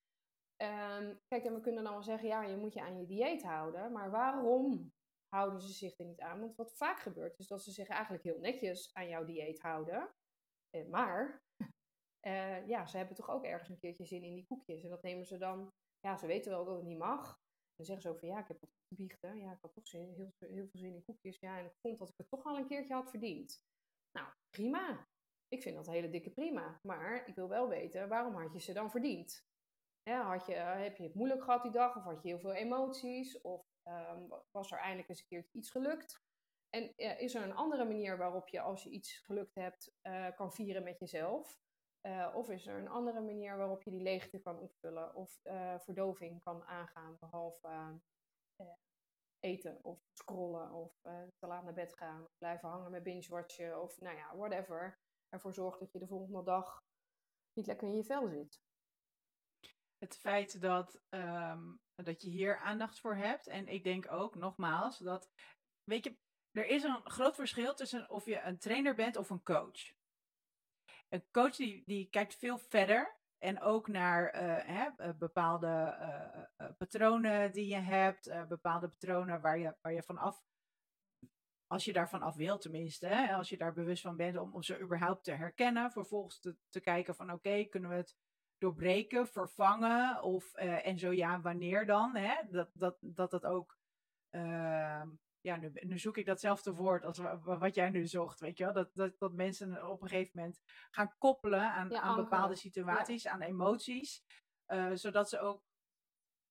Ehm, kijk, en we kunnen dan wel zeggen, ja, je moet je aan je dieet houden. Maar waarom houden ze zich er niet aan? Want wat vaak gebeurt is dat ze zich eigenlijk heel netjes aan jouw dieet houden. Eh, maar eh, ja, ze hebben toch ook ergens een keertje zin in die koekjes. En dat nemen ze dan, ja, ze weten wel dat het niet mag. Dan zeggen ze ook van, ja, ik heb wat te biechten. Ja, ik had toch zin, heel, heel veel zin in koekjes. Ja, en ik vond dat ik het toch al een keertje had verdiend. Nou, prima. Ik vind dat een hele dikke prima. Maar ik wil wel weten, waarom had je ze dan verdiend? Had je, heb je het moeilijk gehad die dag? Of had je heel veel emoties? Of ehm, was er eindelijk eens een keertje iets gelukt? En eh, is er een andere manier waarop je, als je iets gelukt hebt, eh, kan vieren met jezelf? Eh, of is er een andere manier waarop je die leegte kan opvullen? Of verdoving kan aangaan, behalve eh, eh, eten of scrollen of te laat naar bed gaan. Blijven hangen met binge-watchen of nou ja, whatever. Ervoor zorgt dat je de volgende dag niet lekker in je vel zit. het feit dat, ehm, dat je hier aandacht voor hebt. En ik denk ook, nogmaals, dat, weet je, er is een groot verschil tussen of je een trainer bent of een coach. Een coach die, die kijkt veel verder en ook naar eh, hè, eh, bepaalde eh, patronen die je hebt, bepaalde patronen waar je, waar je van af, als je daarvan af wil tenminste, hè, als je daar bewust van bent om, om ze überhaupt te herkennen, vervolgens te, te kijken van oké, kunnen we het doorbreken, vervangen of eh, en zo ja, wanneer dan? Hè? Dat, dat, dat dat ook ehm, ja, nu, nu, zoek ik datzelfde woord als wat jij nu zocht, weet je wel? Dat, dat, dat mensen op een gegeven moment gaan koppelen aan, aan bepaalde situaties, aan emoties, uh, zodat ze ook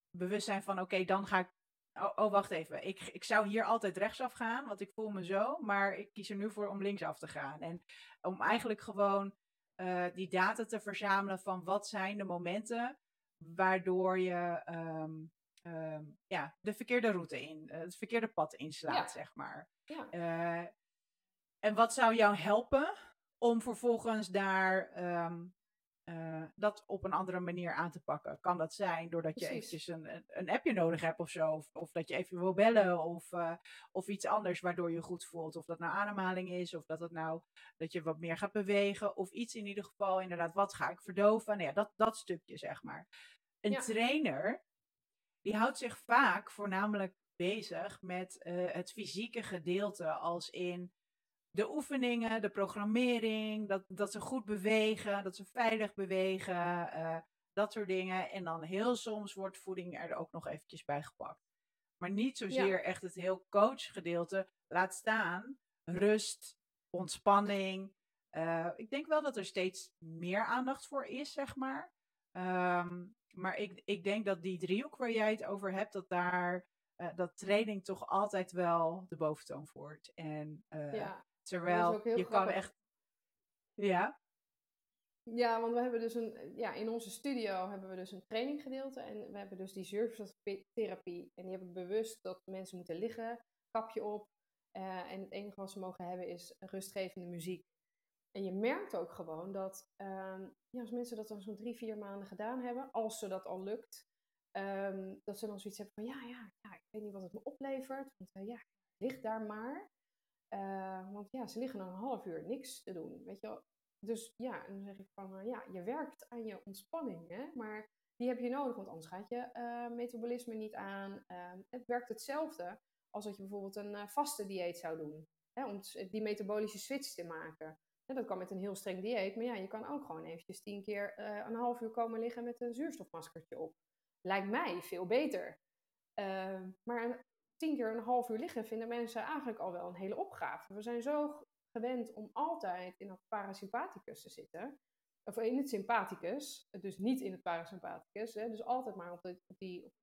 bewust zijn van, oké, dan ga ik, oh, oh, wacht even, ik, ik zou hier altijd rechtsaf gaan, want ik voel me zo, maar ik kies er nu voor om linksaf te gaan. En om eigenlijk gewoon uh, die data te verzamelen van wat zijn de momenten waardoor je um, Ehm, ja, de verkeerde route in, uh, het verkeerde pad inslaat, zeg maar. Ja. Uh, en wat zou jou helpen om vervolgens daar um, uh, dat op een andere manier aan te pakken? Kan dat zijn doordat je eventjes een, een appje nodig hebt of zo? Of, of dat je even wil bellen of, of iets anders waardoor je goed voelt? Of dat nou ademhaling is of dat het nou dat je wat meer gaat bewegen of iets in ieder geval inderdaad, wat ga ik verdoven? Nou ja, dat, dat stukje zeg maar. Een ja. trainer die houdt zich vaak voornamelijk bezig met uh, het fysieke gedeelte, als in de oefeningen, de programmering, dat, dat ze goed bewegen, dat ze veilig bewegen, uh, dat soort dingen. En dan heel soms wordt voeding er ook nog eventjes bij gepakt. Maar niet zozeer echt het heel coachgedeelte. Laat staan rust, ontspanning. Uh, ik denk wel dat er steeds meer aandacht voor is, zeg maar. Um, maar ik, ik denk dat die driehoek waar jij het over hebt, dat daar uh, dat training toch altijd wel de boventoon voert. En uh, ja, terwijl je kan echt. Ja. Ja, want we hebben dus een, ja, in onze studio hebben we dus een traininggedeelte en we hebben dus die surftherapie. En die heb ik bewust dat mensen moeten liggen, kapje op. Uh, en het enige wat ze mogen hebben is rustgevende muziek. En je merkt ook gewoon dat ehm, ja, als mensen dat dan zo'n drie, vier maanden gedaan hebben, als ze dat al lukt, ehm, dat ze dan zoiets hebben van ja, ja, ja, ik weet niet wat het me oplevert. Want uh, ja, ligt daar maar. Uh, want ja, ze liggen dan een half uur niks te doen, weet je wel. Dus ja, en dan zeg ik van uh, ja, je werkt aan je ontspanning, hè, maar die heb je nodig, want anders gaat je metabolisme niet aan. Ehm, het werkt hetzelfde als dat je bijvoorbeeld een vaste dieet zou doen, hè, om die metabolische switch te maken dat kan met een heel streng dieet, maar ja, je kan ook gewoon eventjes tien keer een half uur komen liggen met een zuurstofmaskertje op. Lijkt mij veel beter. Uh, maar tien keer een half uur liggen vinden mensen eigenlijk al wel een hele opgave. We zijn zo gewend om altijd in dat parasympathicus te zitten. Of in het sympathicus, dus niet in het parasympathicus. Hè, dus altijd maar op, de, op, die, op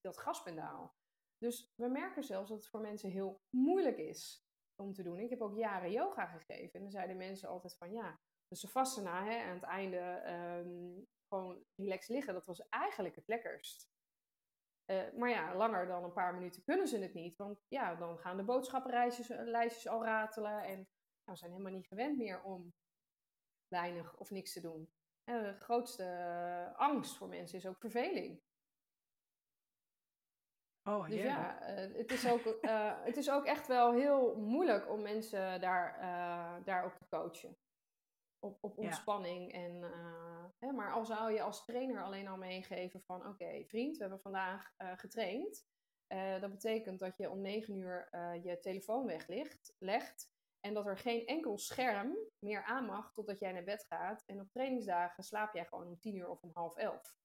dat gaspendaal. Dus we merken zelfs dat het voor mensen heel moeilijk is om te doen. Ik heb ook jaren yoga gegeven. En dan zeiden mensen altijd van ja, dus Savasana hè, aan het einde um, gewoon relax liggen. Dat was eigenlijk het lekkerst. Uh, maar ja, langer dan een paar minuten kunnen ze het niet. Want ja, dan gaan de boodschappenlijstjes eh, al ratelen. En nou, zijn helemaal niet gewend meer om weinig of niks te doen. En de grootste angst voor mensen is ook verveling. Oh, dus ja, uh, het, is ook, het is ook echt wel heel moeilijk om mensen daar, daarop te coachen. Op, op ontspanning. Ja. En, hè, maar al zou je als trainer alleen al meegeven van oké, vriend, we hebben vandaag getraind. dat betekent dat je om 9 uur je telefoon weglegt, legt. En dat er geen enkel scherm meer aan mag totdat jij naar bed gaat. En op trainingsdagen slaap jij gewoon om 10 uur of om half elf.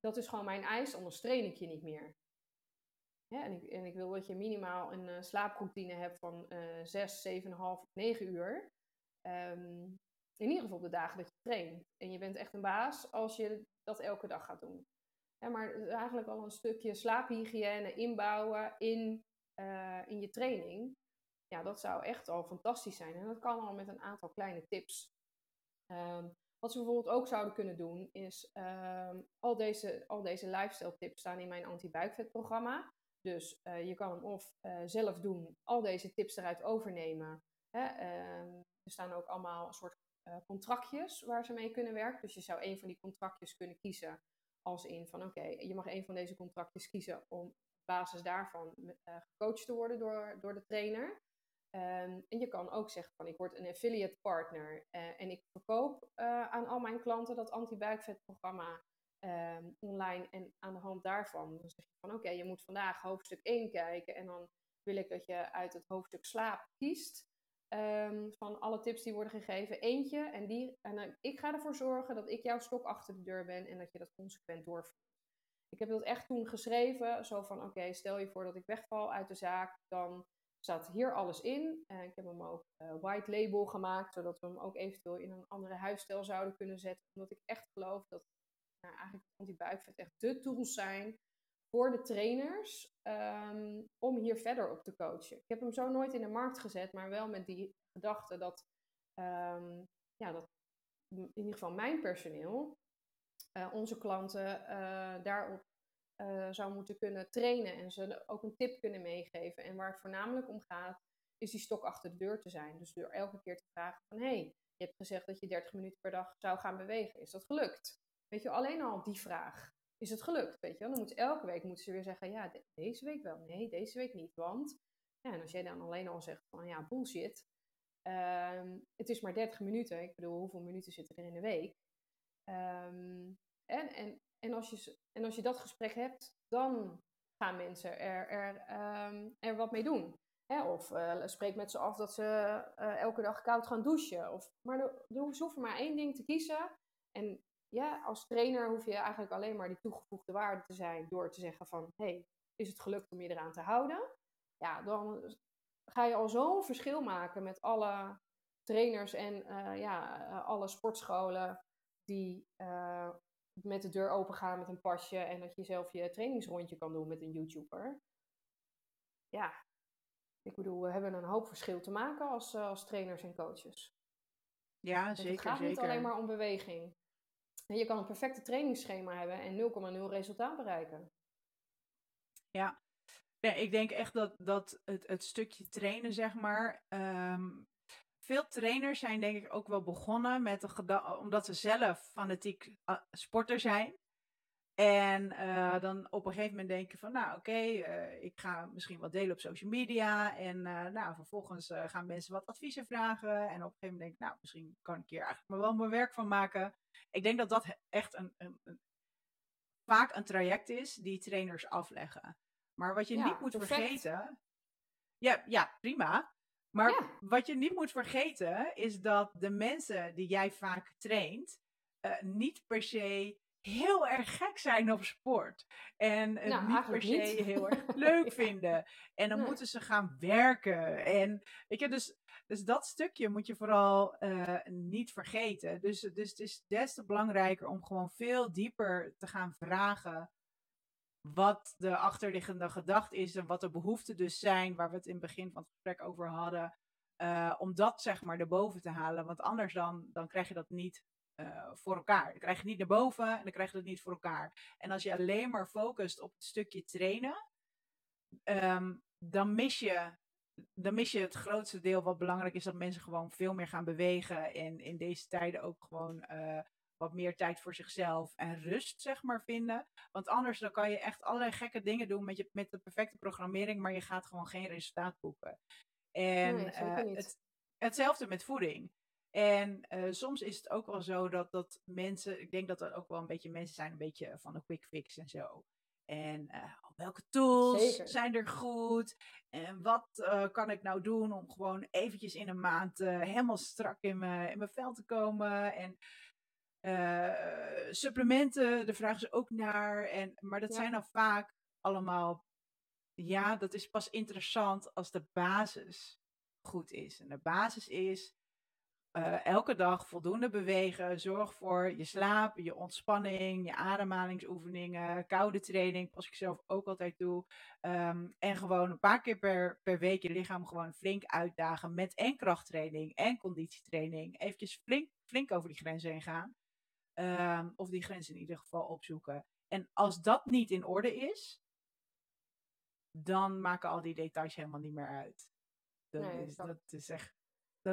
Dat is gewoon mijn eis, anders train ik je niet meer. Ja, en, ik, en ik wil dat je minimaal een slaaproutine hebt van uh, 6, 7,5, 9 uur. Um, in ieder geval de dagen dat je traint. En je bent echt een baas als je dat elke dag gaat doen. Ja, maar eigenlijk al een stukje slaaphygiëne inbouwen in, uh, in je training. Ja, dat zou echt al fantastisch zijn. En dat kan al met een aantal kleine tips. Um, wat ze bijvoorbeeld ook zouden kunnen doen, is um, al, deze, al deze lifestyle tips staan in mijn anti-buikvetprogramma. Dus uh, je kan hem of uh, zelf doen, al deze tips eruit overnemen. Hè? Uh, er staan ook allemaal een soort eh, contractjes waar ze mee kunnen werken. Dus je zou een van die contractjes kunnen kiezen als in van oké, je mag een van deze contractjes kiezen om op basis daarvan gecoacht te worden door, door de trainer. Um, en je kan ook zeggen van ik word een affiliate partner en ik verkoop aan al mijn klanten dat anti-buikvetprogramma um, online. En aan de hand daarvan dan zeg je van oké, je moet vandaag hoofdstuk 1 kijken. En dan wil ik dat je uit het hoofdstuk slaap kiest. Um, van alle tips die worden gegeven, eentje. En, die, en uh, ik ga ervoor zorgen dat ik jouw stok achter de deur ben en dat je dat consequent doorvoert. Ik heb dat echt toen geschreven, zo van oké, stel je voor dat ik wegval uit de zaak, dan staat hier alles in. Uh, ik heb hem ook uh, white label gemaakt, zodat we hem ook eventueel in een andere huisstijl zouden kunnen zetten. Omdat ik echt geloof dat nou, eigenlijk anti-buikvet echt de tools zijn voor de trainers um, om hier verder op te coachen. Ik heb hem zo nooit in de markt gezet, maar wel met die gedachte dat, um, ja, dat in ieder geval mijn personeel, uh, onze klanten, uh, daarop uh, zou moeten kunnen trainen en ze ook een tip kunnen meegeven. En waar het voornamelijk om gaat, is die stok achter de deur te zijn. Dus door elke keer te vragen van, hé, hey, je hebt gezegd dat je 30 minuten per dag zou gaan bewegen. Is dat gelukt? Weet je, alleen al die vraag. Is het gelukt? Weet je, dan moet elke week moeten ze weer zeggen, ja, deze week wel. Nee, deze week niet. Want, ja, en als jij dan alleen al zegt van, ja, bullshit. Um, het is maar 30 minuten. Ik bedoel, hoeveel minuten zitten er in de week? Um, en, en en als je, en als je dat gesprek hebt, dan gaan mensen er, er, um, er wat mee doen. Hè? Of uh, spreek met ze af dat ze uh, elke dag koud gaan douchen. Of, maar ze hoeven maar één ding te kiezen. En ja, als trainer hoef je eigenlijk alleen maar die toegevoegde waarde te zijn door te zeggen van, hey, is het gelukt om je eraan te houden? Ja, dan ga je al zo'n verschil maken met alle trainers en uh, ja, alle sportscholen die met de deur open gaan met een pasje en dat je zelf je trainingsrondje kan doen met een YouTuber. Ja, ik bedoel, we hebben een hoop verschil te maken als, uh, als trainers en coaches. Ja, zeker. Het gaat zeker. niet alleen maar om beweging. Je kan een perfecte trainingsschema hebben en 0,0 resultaat bereiken. Ja, ik denk echt dat, dat het, het stukje trainen, zeg maar, um, veel trainers zijn denk ik ook wel begonnen met de gedachte, omdat ze zelf fanatiek uh, sporter zijn. En uh, dan op een gegeven moment denken van, nou oké, okay, uh, ik ga misschien wat delen op social media. En nou, vervolgens gaan mensen wat adviezen vragen. En op een gegeven moment denk ik, nou misschien kan ik hier eigenlijk maar wel mijn werk van maken. Ik denk dat dat echt een, een, een vaak een traject is die trainers afleggen. Maar wat je ja, niet moet perfect. vergeten. Ja, ja, prima. Maar ja. wat je niet moet vergeten is dat de mensen die jij vaak traint, niet per se heel erg gek zijn op sport. En het nou, niet per se niet. heel erg leuk ja. vinden. En dan nee. moeten ze gaan werken. En weet je, dus, dus dat stukje moet je vooral uh, niet vergeten. Dus, dus het is des te belangrijker om gewoon veel dieper te gaan vragen wat de achterliggende gedachte is en wat de behoeften dus zijn, waar we het in het begin van het gesprek over hadden, uh, om dat zeg maar erboven te halen. Want anders dan, dan krijg je dat niet uh, voor elkaar. Dan krijg je het niet naar boven en dan krijg je dat niet voor elkaar. En als je alleen maar focust op het stukje trainen, um, dan mis je dan mis je het grootste deel wat belangrijk is dat mensen gewoon veel meer gaan bewegen en in deze tijden ook gewoon uh, wat meer tijd voor zichzelf en rust, zeg maar, vinden. Want anders dan kan je echt allerlei gekke dingen doen met, je, met de perfecte programmering, maar je gaat gewoon geen resultaat boeken. En nee, uh, het, hetzelfde met voeding. En uh, soms is het ook wel zo dat, dat mensen, ik denk dat er ook wel een beetje mensen zijn, een beetje van een quick fix en zo. En uh, welke tools Zeker. zijn er goed? En wat uh, kan ik nou doen om gewoon eventjes in een maand helemaal strak in mijn, in mijn vel te komen? En supplementen, daar vragen ze ook naar. En, maar dat ja. zijn dan vaak allemaal, ja, dat is pas interessant als de basis goed is. En de basis is uh, elke dag voldoende bewegen. Zorg voor je slaap, je ontspanning, je ademhalingsoefeningen, koude training, pas ik zelf ook altijd toe. Um, en gewoon een paar keer per, per week je lichaam gewoon flink uitdagen met en krachttraining en conditietraining. Eventjes flink, flink over die grenzen heen gaan. Um, of die grens in ieder geval opzoeken. En als dat niet in orde is, dan maken al die details helemaal niet meer uit. Dat, nee, is, dat is echt.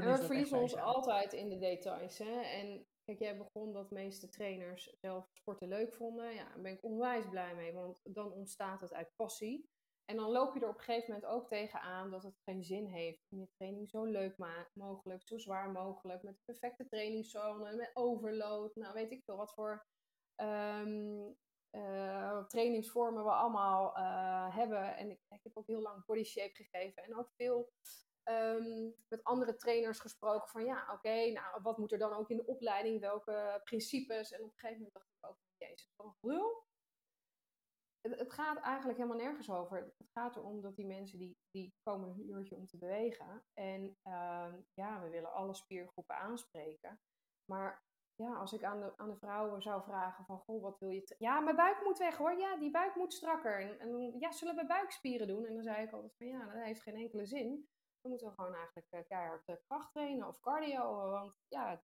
Dat en we verliezen ons altijd in de details. Hè? En kijk, jij begon dat meeste trainers zelf sporten leuk vonden. Ja, daar ben ik onwijs blij mee, want dan ontstaat het uit passie. En dan loop je er op een gegeven moment ook tegenaan dat het geen zin heeft om je training zo leuk mogelijk, zo zwaar mogelijk, met de perfecte trainingszone, met overload, nou weet ik veel wat voor um, uh, trainingsvormen we allemaal uh, hebben. En ik, ik, heb ook heel lang body shape gegeven en ook veel um, met andere trainers gesproken van ja, oké, nou wat moet er dan ook in de opleiding, welke principes. En op een gegeven moment dacht ik ook, jezus, wat een het, het, gaat eigenlijk helemaal nergens over. Het gaat erom dat die mensen die, die komen een uurtje om te bewegen. En ehm, ja, we willen alle spiergroepen aanspreken. Maar ja, als ik aan de, aan de vrouwen zou vragen van, goh, wat wil je... Ja, mijn buik moet weg hoor. Ja, die buik moet strakker. En, en ja, zullen we buikspieren doen? En dan zei ik altijd van, ja, dat heeft geen enkele zin. Dan moeten gewoon eigenlijk uh, keihard uh, kracht trainen of cardio. Want ja,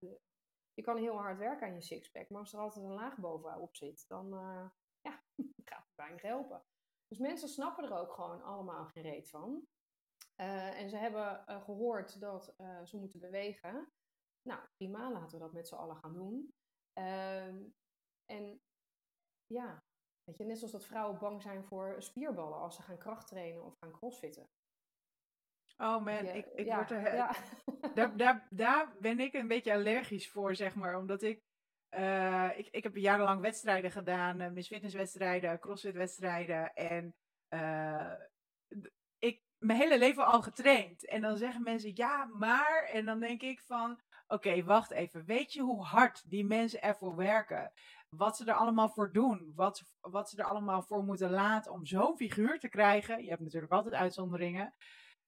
je kan heel hard werken aan je sixpack. Maar als er altijd een laag bovenop zit, dan ja, gaat het weinig helpen. Dus mensen snappen er ook gewoon allemaal geen reet van. en ze hebben gehoord dat ze moeten bewegen. Nou, prima, laten we dat met z'n allen gaan doen. Ehm, en ja, weet je, net zoals dat vrouwen bang zijn voor spierballen als ze gaan krachttrainen of gaan crossfitten. Oh man, ik, ik word er. Ja. Daar, daar, daar ben ik een beetje allergisch voor, zeg maar. Omdat ik. Uh, ik, ik heb jarenlang wedstrijden gedaan, uh, Miss Fitness wedstrijden, crossfit wedstrijden. En uh, ik mijn hele leven al getraind. En dan zeggen mensen ja, maar. En dan denk ik van Oké, wacht even. Weet je hoe hard die mensen ervoor werken? Wat ze er allemaal voor doen? Wat, wat ze er allemaal voor moeten laten om zo'n figuur te krijgen? Je hebt natuurlijk altijd uitzonderingen.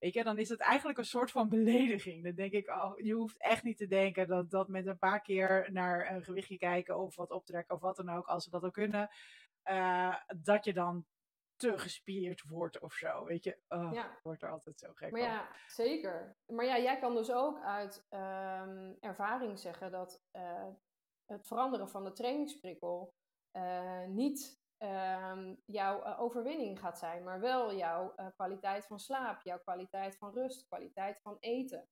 Weet je, dan is het eigenlijk een soort van belediging. Dan denk ik, oh, je hoeft echt niet te denken dat, dat met een paar keer naar een gewichtje kijken of wat optrekken of wat dan ook, als ze dat ook kunnen, uh, dat je dan te gespierd wordt of zo. Weet je, oh, ja. wordt er altijd zo gek Maar ja, zeker. Maar ja, jij kan dus ook uit um, ervaring zeggen dat uh, het veranderen van de trainingsprikkel uh, niet um, jouw uh, overwinning gaat zijn, maar wel jouw kwaliteit van slaap, jouw kwaliteit van rust, kwaliteit van eten.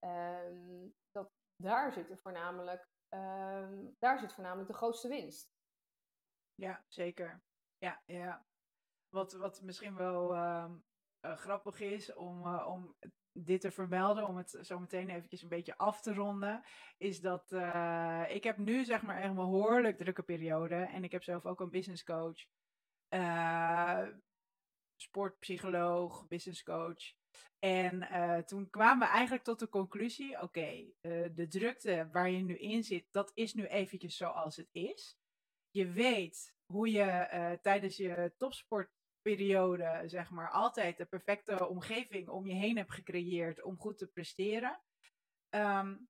Um, dat, daar, zit voornamelijk, daar zit voornamelijk de grootste winst. Ja, zeker. Ja, ja. Wat, wat misschien wel uh, grappig is om, uh, om dit te vermelden, om het zo meteen eventjes een beetje af te ronden, is dat uh, ik heb nu zeg maar echt een behoorlijk drukke periode en ik heb zelf ook een business coach, sportpsycholoog, business coach. En toen kwamen we eigenlijk tot de conclusie, oké, de drukte waar je nu in zit, dat is nu eventjes zoals het is. Je weet hoe je tijdens je topsport periode, zeg maar, altijd de perfecte omgeving om je heen hebt gecreëerd om goed te presteren. Um,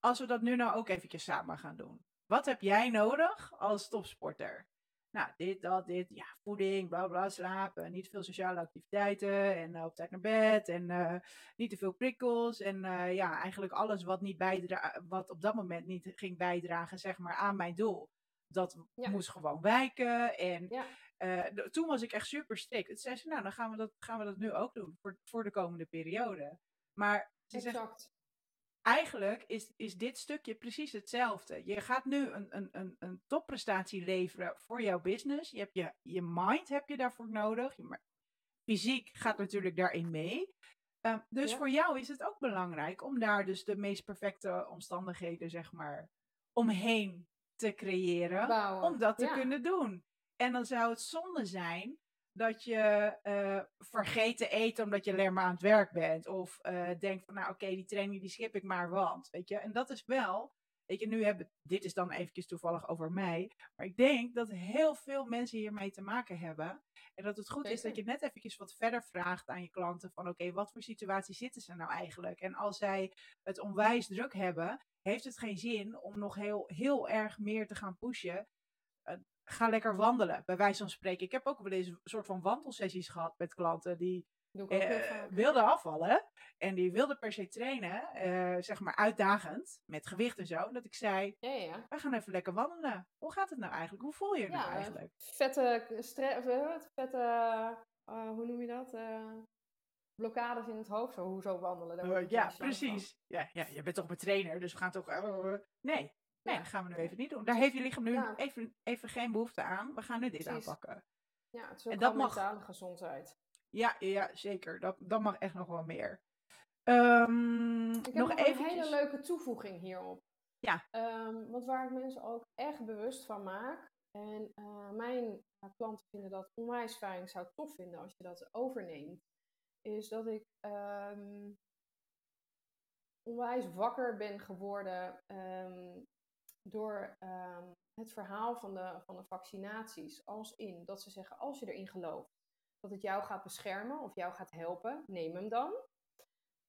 als we dat nu nou ook eventjes samen gaan doen. Wat heb jij nodig als topsporter? Nou, dit, dat, dit, ja, voeding, bla bla, slapen, niet veel sociale activiteiten en uh, op tijd naar bed en uh, niet te veel prikkels en uh, ja, eigenlijk alles wat, niet bijdra wat op dat moment niet ging bijdragen, zeg maar, aan mijn doel. Dat ja. moest gewoon wijken en ja. Uh, toen was ik echt super strikt. Het zei ze, nou, dan gaan we dat, gaan we dat nu ook doen voor, voor de komende periode. Maar ze exact. Zegt, eigenlijk is, is dit stukje precies hetzelfde. Je gaat nu een, een, een, een topprestatie leveren voor jouw business. Je, hebt je, je mind heb je daarvoor nodig. Je, fysiek gaat natuurlijk daarin mee. Uh, dus ja. voor jou is het ook belangrijk om daar dus de meest perfecte omstandigheden, zeg maar, omheen te creëren. Bouwen. Om dat te ja. kunnen doen. En dan zou het zonde zijn dat je uh, vergeet te eten omdat je alleen maar aan het werk bent. Of uh, denkt van, nou oké, okay, die training die skip ik maar, want. Weet je, en dat is wel, weet je, nu hebben, dit is dan eventjes toevallig over mij. Maar ik denk dat heel veel mensen hiermee te maken hebben. En dat het goed Zeker. is dat je net eventjes wat verder vraagt aan je klanten van, oké, okay, wat voor situatie zitten ze nou eigenlijk? En als zij het onwijs druk hebben, heeft het geen zin om nog heel, heel erg meer te gaan pushen ga lekker wandelen, bij wijze van spreken. Ik heb ook wel eens een soort van wandelsessies gehad met klanten die eh, wilden afvallen. En die wilden per se trainen, uh, zeg maar uitdagend, met gewicht en zo. Dat ik zei, ja, ja. we gaan even lekker wandelen. Hoe gaat het nou eigenlijk? Hoe voel je je nou eigenlijk? Vette, vette uh, hoe noem je dat? blokkades in het hoofd, zo, hoezo wandelen? ja, precies. Ja, ja, je bent toch mijn trainer, dus we gaan toch... nee, Nee, dat gaan we nu even niet doen. Daar heeft je lichaam nu ja. even, even geen behoefte aan. We gaan nu dit Precies. aanpakken. Ja, het is ook en dat mag... mentale gezondheid. Ja, ja, zeker. Dat, dat mag echt nog wel meer. Um, ik heb nog, nog eventjes... een hele leuke toevoeging hierop. Ja. Um, want waar ik mensen ook echt bewust van maak. En uh, mijn uh, klanten vinden dat onwijs fijn. Ik zou het tof vinden als je dat overneemt. Is dat ik um, onwijs wakker ben geworden door ehm, het verhaal van de, van de vaccinaties als in dat ze zeggen als je erin gelooft dat het jou gaat beschermen of jou gaat helpen, neem hem dan.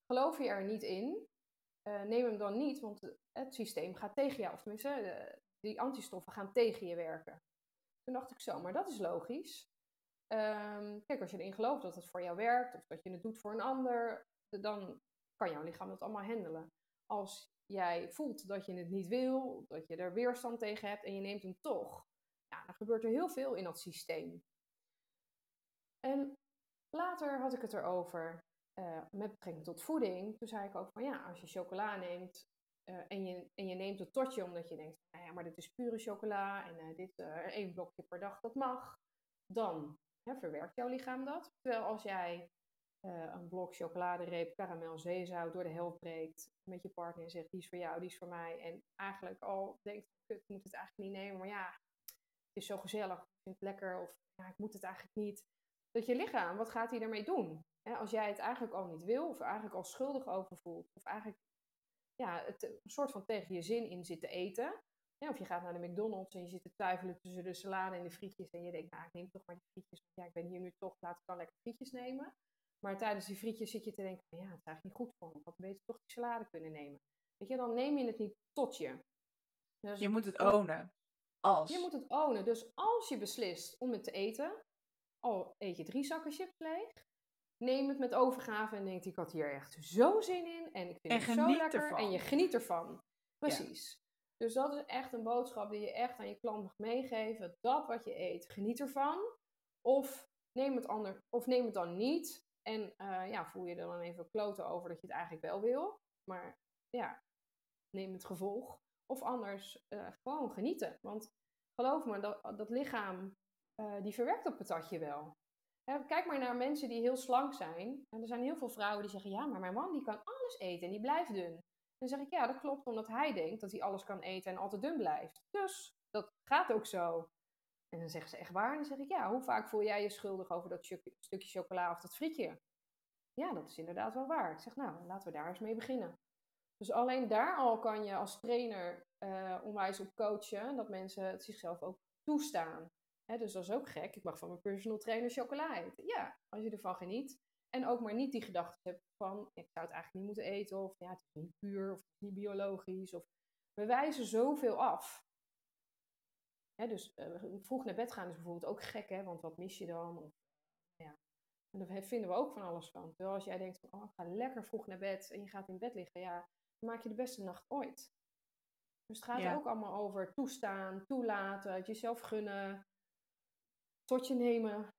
Geloof je er niet in, uh, neem hem dan niet, want het systeem gaat tegen jou, of tenminste, die antistoffen gaan tegen je werken. Toen dacht ik zo, maar dat is logisch. Um, kijk, als je erin gelooft dat het voor jou werkt, of dat je het doet voor een ander, dan kan jouw lichaam dat allemaal handelen. Als jij voelt dat je het niet wil, dat je er weerstand tegen hebt en je neemt hem toch, ja, dan gebeurt er heel veel in dat systeem. En later had ik het erover uh, met betrekking tot voeding. Toen zei ik ook van ja, als je chocola neemt uh, en, je, en je neemt het tot je omdat je denkt, nou ja, maar dit is pure chocola en uh, dit één blokje per dag, dat mag. Dan hè, verwerkt jouw lichaam dat. Terwijl als jij een blok chocoladereep, karamel, zeezout door de helft breekt met je partner en zegt die is voor jou, die is voor mij. En eigenlijk al denkt, ik moet het eigenlijk niet nemen, maar ja, het is zo gezellig, ik vind het lekker of ja, ik moet het eigenlijk niet dat je lichaam, wat gaat hij ermee doen? als jij het eigenlijk al niet wil, of eigenlijk al schuldig over voelt, of eigenlijk ja, het een soort van tegen je zin in zit te eten. of je gaat naar de McDonald's en je zit te twijfelen tussen de salade en de frietjes. En je denkt, nou, ik neem toch maar die frietjes. Ja, ik ben hier nu toch, laat ik dan lekker frietjes nemen. Maar tijdens die frietjes zit je te denken, ja, het is eigenlijk niet goed voor me. Ik had beter toch die salade kunnen nemen. Weet je, dan neem je het niet tot je. Dus je moet het ownen. Als. Je moet het ownen. Dus als je beslist om het te eten, al eet je drie zakken chips leeg, neem het met overgave en denkt, ik had hier echt zo zin in en ik vind het zo lekker ervan. en je geniet ervan. Precies. Dus dat is echt een boodschap die je echt aan je klant mag meegeven. Dat wat je eet, geniet ervan. Of neem het, ander, of neem het dan niet. En uh, ja, voel je er dan even kloten over dat je het eigenlijk wel wil. Maar ja, neem het gevolg. Of anders uh, gewoon genieten. Want geloof me, dat, dat lichaam uh, die verwerkt dat patatje wel. kijk maar naar mensen die heel slank zijn. En er zijn heel veel vrouwen die zeggen: Ja, maar mijn man die kan alles eten en die blijft dun. Dan zeg ik: Ja, dat klopt, omdat hij denkt dat hij alles kan eten en altijd dun blijft. Dus dat gaat ook zo. En dan zeggen ze: Echt waar? En dan zeg ik: Ja, hoe vaak voel jij je schuldig over dat stukje chocola of dat frietje? Ja, dat is inderdaad wel waar. Ik zeg: Nou, laten we daar eens mee beginnen. Dus alleen daar al kan je als trainer uh, onwijs op coachen, dat mensen het zichzelf ook toestaan dus dat is ook gek. Ik mag van mijn personal trainer chocola eten. Ja, als je ervan geniet. En ook maar niet die gedachte hebt van, ik zou het eigenlijk niet moeten eten. Of ja, het is niet puur. Of het is niet biologisch. Of we wijzen zoveel af. Dus uh, vroeg naar bed gaan is bijvoorbeeld ook gek, hè? Want wat mis je dan? Of, ja. En daar vinden we ook van alles van. Terwijl als jij denkt van, oh, ik ga lekker vroeg naar bed. En je gaat in bed liggen. Ja, dan maak je de beste nacht ooit. Dus het gaat ook allemaal over toestaan, toelaten, het jezelf gunnen tot je nemen.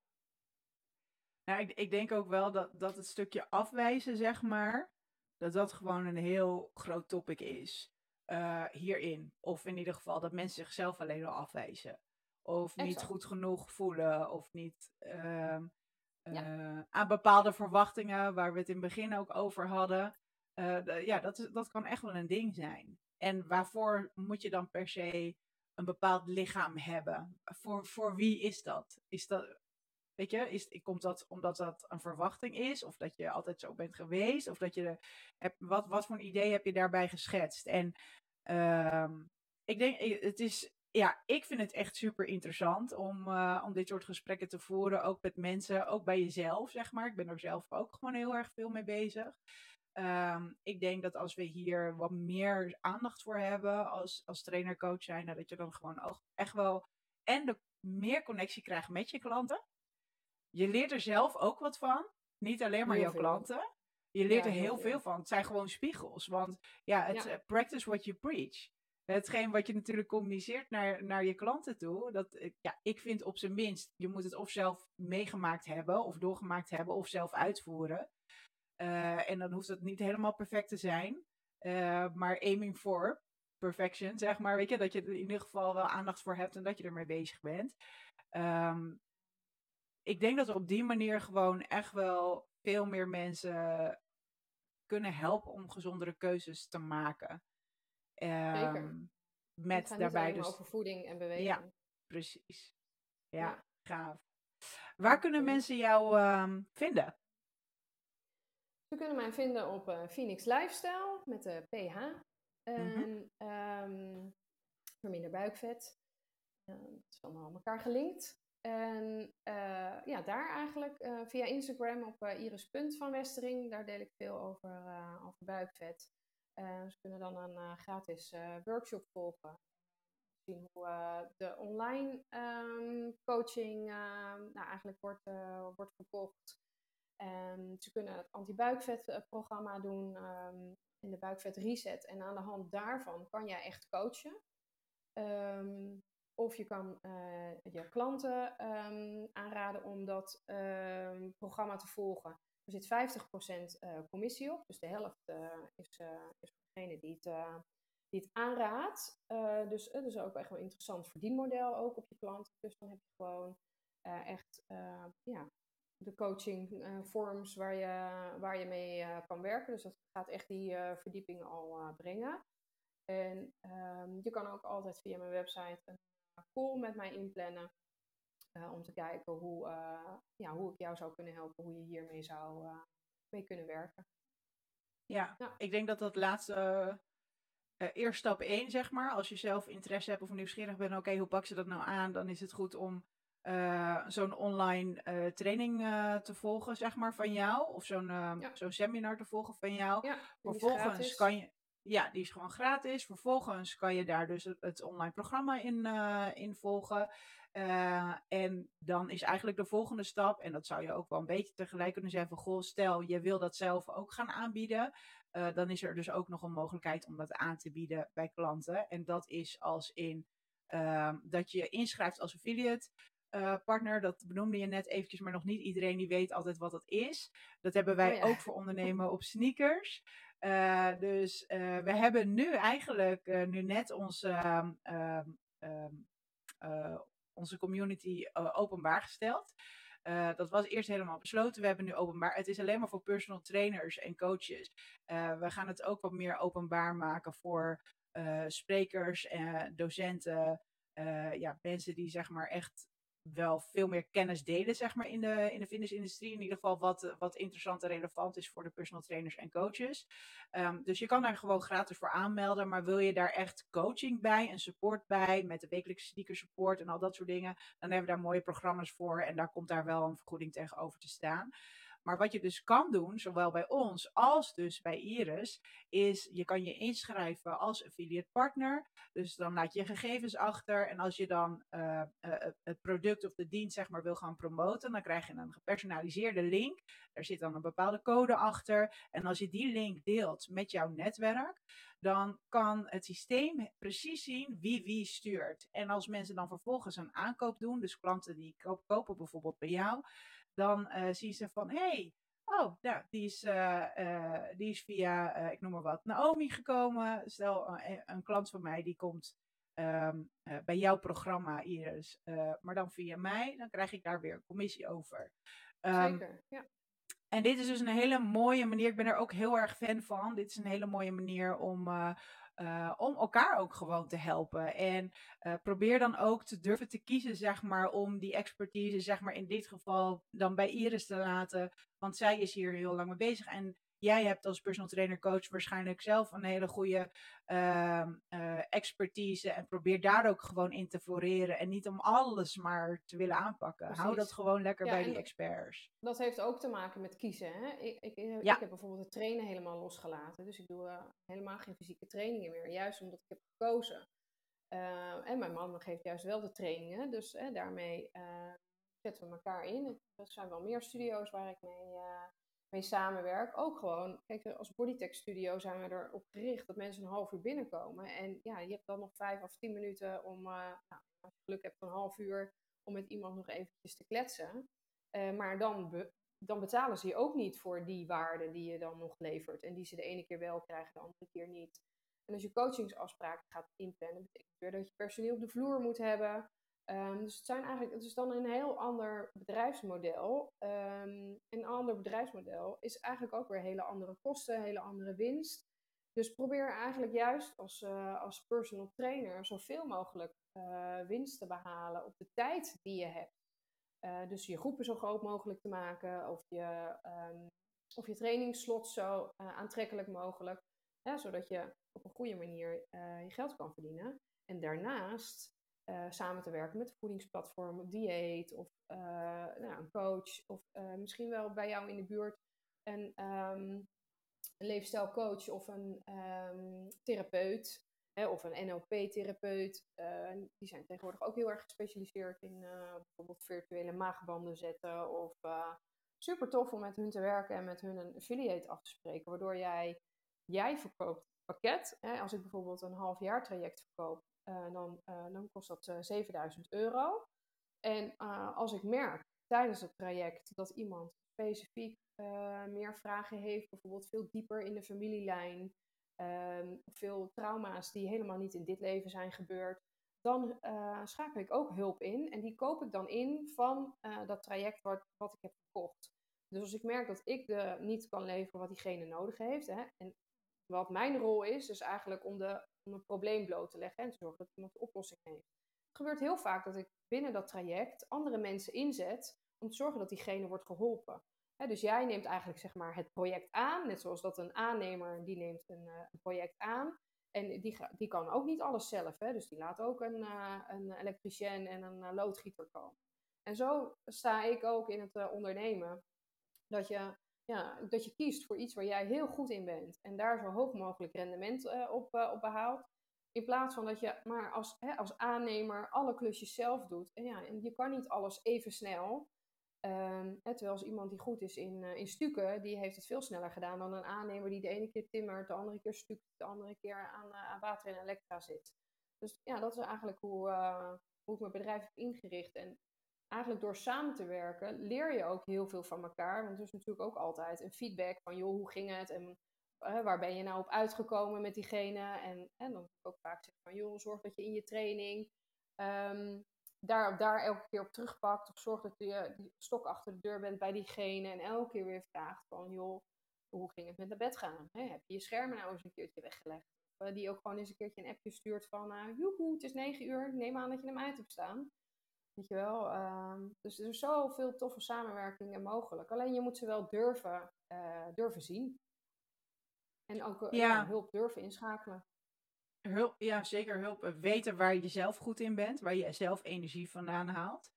Nou, ik, ik denk ook wel dat, dat het stukje afwijzen, zeg maar, dat dat gewoon een heel groot topic is uh, hierin. Of in ieder geval dat mensen zichzelf alleen al afwijzen. Of niet goed genoeg voelen, of niet uh, uh, aan bepaalde verwachtingen, waar we het in het begin ook over hadden. Uh, ja, dat, is, dat kan echt wel een ding zijn. En waarvoor moet je dan per se een bepaald lichaam hebben. Voor, voor wie is dat? Is dat, weet je, is, komt dat omdat dat een verwachting is? Of dat je altijd zo bent geweest? Of dat je, heb, wat, wat voor een idee heb je daarbij geschetst? En uh, ik denk, het is, ja, ik vind het echt super interessant om, uh, om dit soort gesprekken te voeren. Ook met mensen, ook bij jezelf, zeg maar. Ik ben er zelf ook gewoon heel erg veel mee bezig. Um, ik denk dat als we hier wat meer aandacht voor hebben als, als trainer, coach zijn, dat je dan gewoon ook echt wel en de meer connectie krijgt met je klanten. Je leert er zelf ook wat van. Niet alleen maar jouw klanten. Je leert er heel, veel. van. Het zijn gewoon spiegels. Want ja, het ja. Eh, practice what you preach. Hetgeen wat je natuurlijk communiceert naar, naar je klanten toe. Dat, eh, ja, ik vind op zijn minst, je moet het of zelf meegemaakt hebben, of doorgemaakt hebben, of zelf uitvoeren. Uh, en dan hoeft het niet helemaal perfect te zijn. Uh, maar aiming for perfection, zeg maar. Weet je, dat je er in ieder geval wel aandacht voor hebt en dat je ermee bezig bent. Um, ik denk dat we op die manier gewoon echt wel veel meer mensen kunnen helpen om gezondere keuzes te maken. Um, Zeker. Met daarbij dus. over voeding en beweging. Ja, precies. Ja, ja. gaaf. Waar kunnen mensen jou um, vinden? Ze kunnen mij vinden op uh, Phoenix Lifestyle met de PH. En, mm minder buikvet. Uh, dat is allemaal aan elkaar gelinkt. En uh, ja, daar eigenlijk uh, via Instagram op uh, Iris van Westering, daar deel ik veel over, over buikvet. ze kunnen dan een gratis workshop volgen. Zien hoe de online um, coaching nou, eigenlijk wordt, wordt verkocht. En ze kunnen het anti-buikvetprogramma doen um, in de buikvet reset. En aan de hand daarvan kan jij echt coachen. Um, of je kan uh, je klanten um, aanraden om dat um, programma te volgen. Er zit 50% uh, commissie op, dus de helft uh, is, is degene die het, die het aanraadt. dus het is ook echt wel een interessant verdienmodel ook op je klanten. Dus dan heb je gewoon echt ja, de coaching forms waar je, waar je mee kan werken. Dus dat gaat echt die verdieping al brengen. En um, je kan ook altijd via mijn website call met mij inplannen. Uh, om te kijken hoe, uh, ja, hoe ik jou zou kunnen helpen, hoe je hiermee zou uh, mee kunnen werken. Ja, ja, ik denk dat dat laatste, eerst stap 1 zeg maar, als je zelf interesse hebt of nieuwsgierig bent, oké, okay, hoe pak ze dat nou aan? Dan is het goed om zo'n online training te volgen, zeg maar, van jou. Of zo'n ja. zo'n seminar te volgen van jou. Ja, Vervolgens kan je, ja, die is gewoon gratis. Vervolgens kan je daar dus het, online programma in, uh, in volgen. Uh, en dan is eigenlijk de volgende stap, en dat zou je ook wel een beetje tegelijk kunnen zeggen van, goh, stel je wil dat zelf ook gaan aanbieden, uh, dan is er dus ook nog een mogelijkheid om dat aan te bieden bij klanten. En dat is als in dat je inschrijft als affiliate. Uh, partner, dat benoemde je net eventjes, maar nog niet iedereen die weet altijd wat dat is. Dat hebben wij oh ja. ook voor ondernemen op sneakers. Uh, dus uh, we hebben nu eigenlijk uh, nu net onze, ehm, onze community openbaar gesteld. dat was eerst helemaal besloten. We hebben nu openbaar. Het is alleen maar voor personal trainers en coaches. we gaan het ook wat meer openbaar maken voor sprekers en docenten. ja, mensen die zeg maar echt wel veel meer kennis delen, zeg maar, in de, in de fitnessindustrie. In ieder geval wat, wat interessant en relevant is voor de personal trainers en coaches. Um, dus je kan daar gewoon gratis voor aanmelden. Maar wil je daar echt coaching bij en support bij, met de wekelijkse speaker support en al dat soort dingen, dan hebben we daar mooie programma's voor. En daar komt daar wel een vergoeding tegenover te staan. Maar wat je dus kan doen, zowel bij ons als dus bij Iris, is je kan je inschrijven als affiliate partner. Dus dan laat je gegevens achter. En als je dan uh, uh, het product of de dienst zeg maar wil gaan promoten, dan krijg je een gepersonaliseerde link. Daar zit dan een bepaalde code achter. En als je die link deelt met jouw netwerk, dan kan het systeem precies zien wie wie stuurt. En als mensen dan vervolgens een aankoop doen, dus klanten die kopen bijvoorbeeld bij jou, dan uh, zien ze van, hey, oh, ja, die is, uh, uh, die is via, ik noem maar wat, Naomi gekomen. Stel, een klant van mij die komt um, bij jouw programma, Iris, maar dan via mij, dan krijg ik daar weer een commissie over. Um, Zeker, ja. En dit is dus een hele mooie manier. Ik ben er ook heel erg fan van. Dit is een hele mooie manier om, uh, om elkaar ook gewoon te helpen. En uh, probeer dan ook te durven te kiezen, zeg maar, om die expertise, zeg maar, in dit geval dan bij Iris te laten. Want zij is hier heel lang mee bezig. En jij hebt als personal trainer coach waarschijnlijk zelf een hele goede uh, uh, expertise en probeer daar ook gewoon in te floreren en niet om alles maar te willen aanpakken. Precies. Hou dat gewoon lekker ja, bij die experts. Dat heeft ook te maken met kiezen. Hè? Ik, ik, ik, ja. ik heb bijvoorbeeld het trainen helemaal losgelaten, dus ik doe uh, helemaal geen fysieke trainingen meer, juist omdat ik heb gekozen. Eh, en mijn man geeft juist wel de trainingen, dus daarmee eh, zetten we elkaar in. Er zijn wel meer studio's waar ik mee mee samenwerk. Ook gewoon, kijk, als Bodytech Studio zijn we erop gericht dat mensen een half uur binnenkomen. En ja, je hebt dan nog vijf of tien minuten om, uh, nou, als je geluk hebt, een half uur om met iemand nog eventjes te kletsen. Uh, maar dan, dan betalen ze je ook niet voor die waarde die je dan nog levert. En die ze de ene keer wel krijgen, de andere keer niet. En als je coachingsafspraken gaat inplannen, betekent weer dat je personeel op de vloer moet hebben. Um, dus het, zijn eigenlijk, het is dan een heel ander bedrijfsmodel. Um, een ander bedrijfsmodel is eigenlijk ook weer hele andere kosten, hele andere winst. Dus probeer eigenlijk juist als, uh, als personal trainer zoveel mogelijk uh, winst te behalen op de tijd die je hebt. Uh, dus je groepen zo groot mogelijk te maken, of je, um, of je trainingsslot zo aantrekkelijk mogelijk, zodat je op een goede manier je geld kan verdienen. En daarnaast uh, samen te werken met voedingsplatform, dieet of uh, nou, een coach of uh, misschien wel bij jou in de buurt een, um, een leefstijlcoach of een um, therapeut hè, of een NLP-therapeut. die zijn tegenwoordig ook heel erg gespecialiseerd in bijvoorbeeld virtuele maagbanden zetten of super tof om met hun te werken en met hun een affiliate af te spreken, waardoor jij, jij verkoopt pakket. Hè, als ik bijvoorbeeld een half jaar traject verkoop, dan, uh, dan kost dat uh, eh, 7000 euro. En als ik merk tijdens het traject dat iemand specifiek meer vragen heeft, bijvoorbeeld veel dieper in de familielijn, ehm, veel trauma's die helemaal niet in dit leven zijn gebeurd, dan schakel ik ook hulp in. En die koop ik dan in van dat traject wat, wat ik heb gekocht. Dus als ik merk dat ik de, niet kan leveren wat diegene nodig heeft, hè, en wat mijn rol is, is eigenlijk om, de, om probleem bloot te leggen en te zorgen dat iemand de oplossing heeft. Het gebeurt heel vaak dat ik binnen dat traject andere mensen inzet om te zorgen dat diegene wordt geholpen. dus jij neemt eigenlijk zeg maar, het project aan, net zoals dat een aannemer die neemt een, een project aan. En die, die kan ook niet alles zelf, hè? dus die laat ook een, uh, een elektricien en een uh, loodgieter komen. En zo sta ik ook in het ondernemen. Dat je ja, dat je kiest voor iets waar jij heel goed in bent en daar zo hoog mogelijk rendement uh, op, uh, op behaalt. In plaats van dat je maar als, hè, als aannemer alle klusjes zelf doet. En ja, en je kan niet alles even snel. Um, terwijl als iemand die goed is in, uh, in stukken, die heeft het veel sneller gedaan dan een aannemer die de ene keer timmert, de andere keer stuk, de andere keer aan, aan water en elektra zit. Dus ja, dat is eigenlijk hoe, hoe ik mijn bedrijf heb ingericht. En eigenlijk door samen te werken leer je ook heel veel van elkaar. Want er is natuurlijk ook altijd een feedback van, joh, hoe ging het? En uh, waar ben je nou op uitgekomen met diegene? En, en dan ook vaak zeggen van, joh, zorg dat je in je training um, daar, daar elke keer op terugpakt. Of zorg dat je die stok achter de deur bent bij diegene. En elke keer weer vraagt van, joh, hoe ging het met naar bed gaan? Heb je je schermen nou eens een keertje weggelegd? Uh, die ook gewoon eens een keertje een appje stuurt van, uh, joehoe, het is negen uur, neem aan dat je hem uit hebt staan. Weet je wel? Um, dus er is zoveel toffe samenwerkingen mogelijk. Alleen je moet ze wel durven, uh, durven zien. En ook uh, ja. Ja, hulp durven inschakelen. Hulp, ja, zeker hulp. Weten waar je zelf goed in bent. Waar je zelf energie vandaan haalt.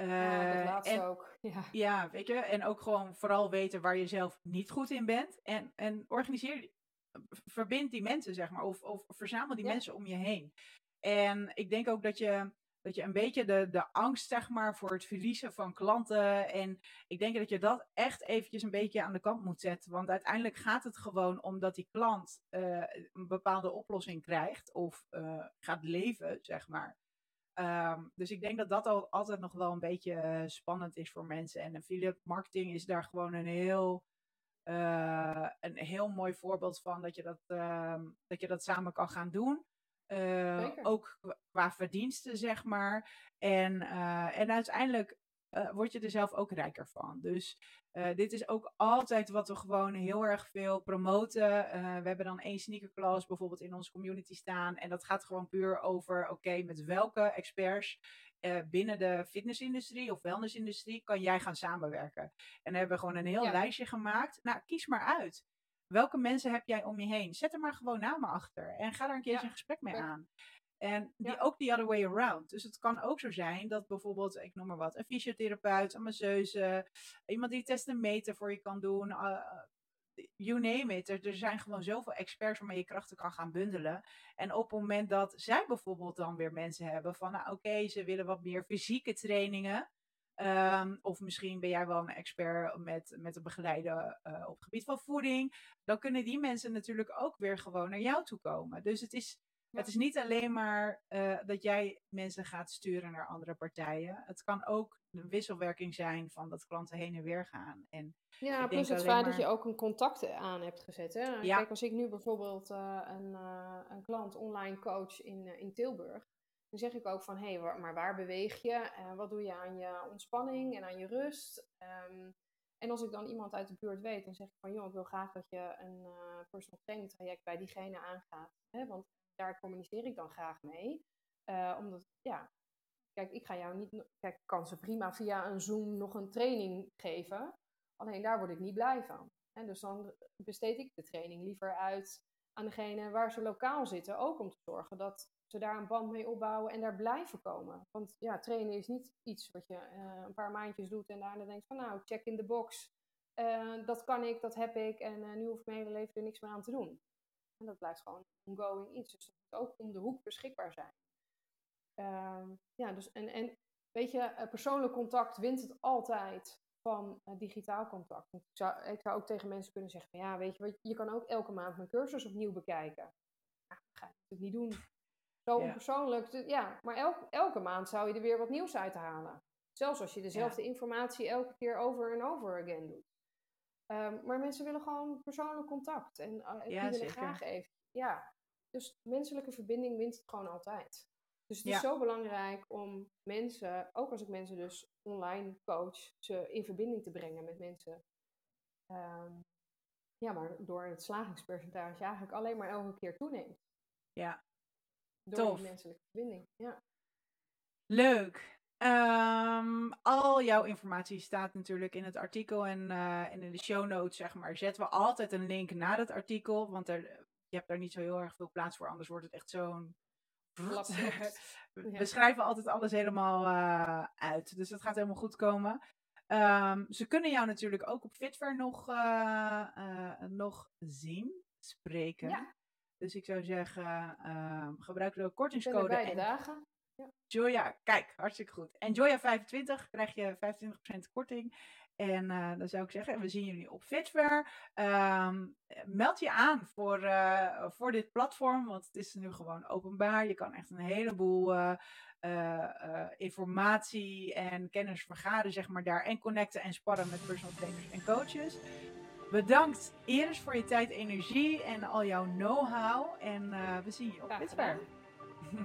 Uh, ja, dat laatste en, ook. Ja. ja, weet je. En ook gewoon vooral weten waar je zelf niet goed in bent. En, en organiseer, verbind die mensen, zeg maar. Of, of verzamel die ja. mensen om je heen. En ik denk ook dat je dat je een beetje de, de angst, zeg maar, voor het verliezen van klanten. En ik denk dat je dat echt eventjes een beetje aan de kant moet zetten. Want uiteindelijk gaat het gewoon om dat die klant uh, een bepaalde oplossing krijgt of uh, gaat leven, zeg maar. Um, dus ik denk dat dat al, altijd nog wel een beetje uh, spannend is voor mensen. En affiliate marketing is daar gewoon een heel, een heel mooi voorbeeld van dat je dat, ehm, dat je dat samen kan gaan doen. Uh, ook qua verdiensten, zeg maar. En, uh, en uiteindelijk uh, word je er zelf ook rijker van. Dus dit is ook altijd wat we gewoon heel erg veel promoten. we hebben dan één sneakerclass bijvoorbeeld in onze community staan. En dat gaat gewoon puur over, oké, met welke experts binnen de fitnessindustrie of wellnessindustrie kan jij gaan samenwerken. En dan hebben we gewoon een heel ja. lijstje gemaakt. Nou, kies maar uit. Welke mensen heb jij om je heen? Zet er maar gewoon namen achter en ga daar een keer ja. een gesprek mee aan. En die, ja. ook the other way around. Dus het kan ook zo zijn dat bijvoorbeeld, ik noem maar wat, een fysiotherapeut, een masseuse, iemand die testen meten voor je kan doen. Uh, you name it. Er, er, zijn gewoon zoveel experts waarmee je krachten kan gaan bundelen. En op het moment dat zij bijvoorbeeld dan weer mensen hebben van, nou oké, okay, ze willen wat meer fysieke trainingen. Um, of misschien ben jij wel een expert met, met een begeleider uh, op het gebied van voeding. Dan kunnen die mensen natuurlijk ook weer gewoon naar jou toe komen. Dus het is, ja. het is niet alleen maar uh, dat jij mensen gaat sturen naar andere partijen. Het kan ook een wisselwerking zijn van dat klanten heen en weer gaan. En ja, plus het feit maar... dat je ook een contact aan hebt gezet. Hè? Ja. Kijk, als ik nu bijvoorbeeld uh, een, een klant online coach in, in Tilburg. Dan zeg ik ook van, hé, hey, maar waar beweeg je? Uh, wat doe je aan je ontspanning en aan je rust? Um, en als ik dan iemand uit de buurt weet, dan zeg ik van, joh, ik wil graag dat je een uh, personal training traject bij diegene aangaat. Hè? Want daar communiceer ik dan graag mee. Uh, omdat, ja, kijk, ik ga jou niet, kijk, ik kan ze prima via een Zoom nog een training geven. Alleen daar word ik niet blij van. En dus dan besteed ik de training liever uit aan degene waar ze lokaal zitten. Ook om te zorgen dat ze daar een band mee opbouwen en daar blijven komen. Want ja, trainen is niet iets wat je eh, een paar maandjes doet en daarna denkt van nou, check in de box. Eh, dat kan ik, dat heb ik en uh, nu hoef ik mijn hele leven er niks meer aan te doen. En dat blijft gewoon ongoing iets. Dus dat moet ook om de hoek beschikbaar zijn. Ehm, ja, dus en, en weet je, persoonlijk contact wint het altijd van digitaal contact. Ik zou, ik zou ook tegen mensen kunnen zeggen, ja, weet je, je kan ook elke maand mijn cursus opnieuw bekijken. Ja, dat ga je natuurlijk niet doen. Zo onpersoonlijk, ja, maar elke, elke maand zou je er weer wat nieuws uit halen. Zelfs als je dezelfde informatie elke keer over en over again doet. Ehm, maar mensen willen gewoon persoonlijk contact. En uh, die willen graag even. Ja, dus menselijke verbinding wint het gewoon altijd. Dus het is zo belangrijk om mensen, ook als ik mensen dus online coach, ze in verbinding te brengen met mensen. Ehm, ja, maar door het slagingspercentage eigenlijk alleen maar elke keer toeneemt. Ja. Door Tof. die menselijke verbinding. Ja. Leuk. Um, al jouw informatie staat natuurlijk in het artikel en, uh, en in de show notes, zeg maar. Zetten we altijd een link naar het artikel, want er, je hebt daar niet zo heel erg veel plaats voor, anders wordt het echt zo'n we schrijven altijd alles helemaal uh, uit. Dus dat gaat helemaal goed komen. Um, ze kunnen jou natuurlijk ook op Fitver nog, uh, uh, nog zien, spreken. Ja. Dus ik zou zeggen, ehm, gebruik de kortingscode. Beide dagen. Ja. Joya, kijk, hartstikke goed. En Joya 25 krijg je 25% korting. En uh, dan zou ik zeggen, we zien jullie op Fitware. Um, meld je aan voor, uh, voor dit platform, want het is nu gewoon openbaar. Je kan echt een heleboel uh, informatie en kennis vergaren, zeg maar, daar. En connecten en sparren met personal trainers en coaches. Bedankt Iris voor je tijd, energie en al jouw know-how. En we zien je op Fitware.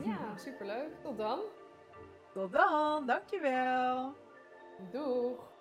Ja, superleuk. Tot dan. Tot dan, dankjewel. Doeg.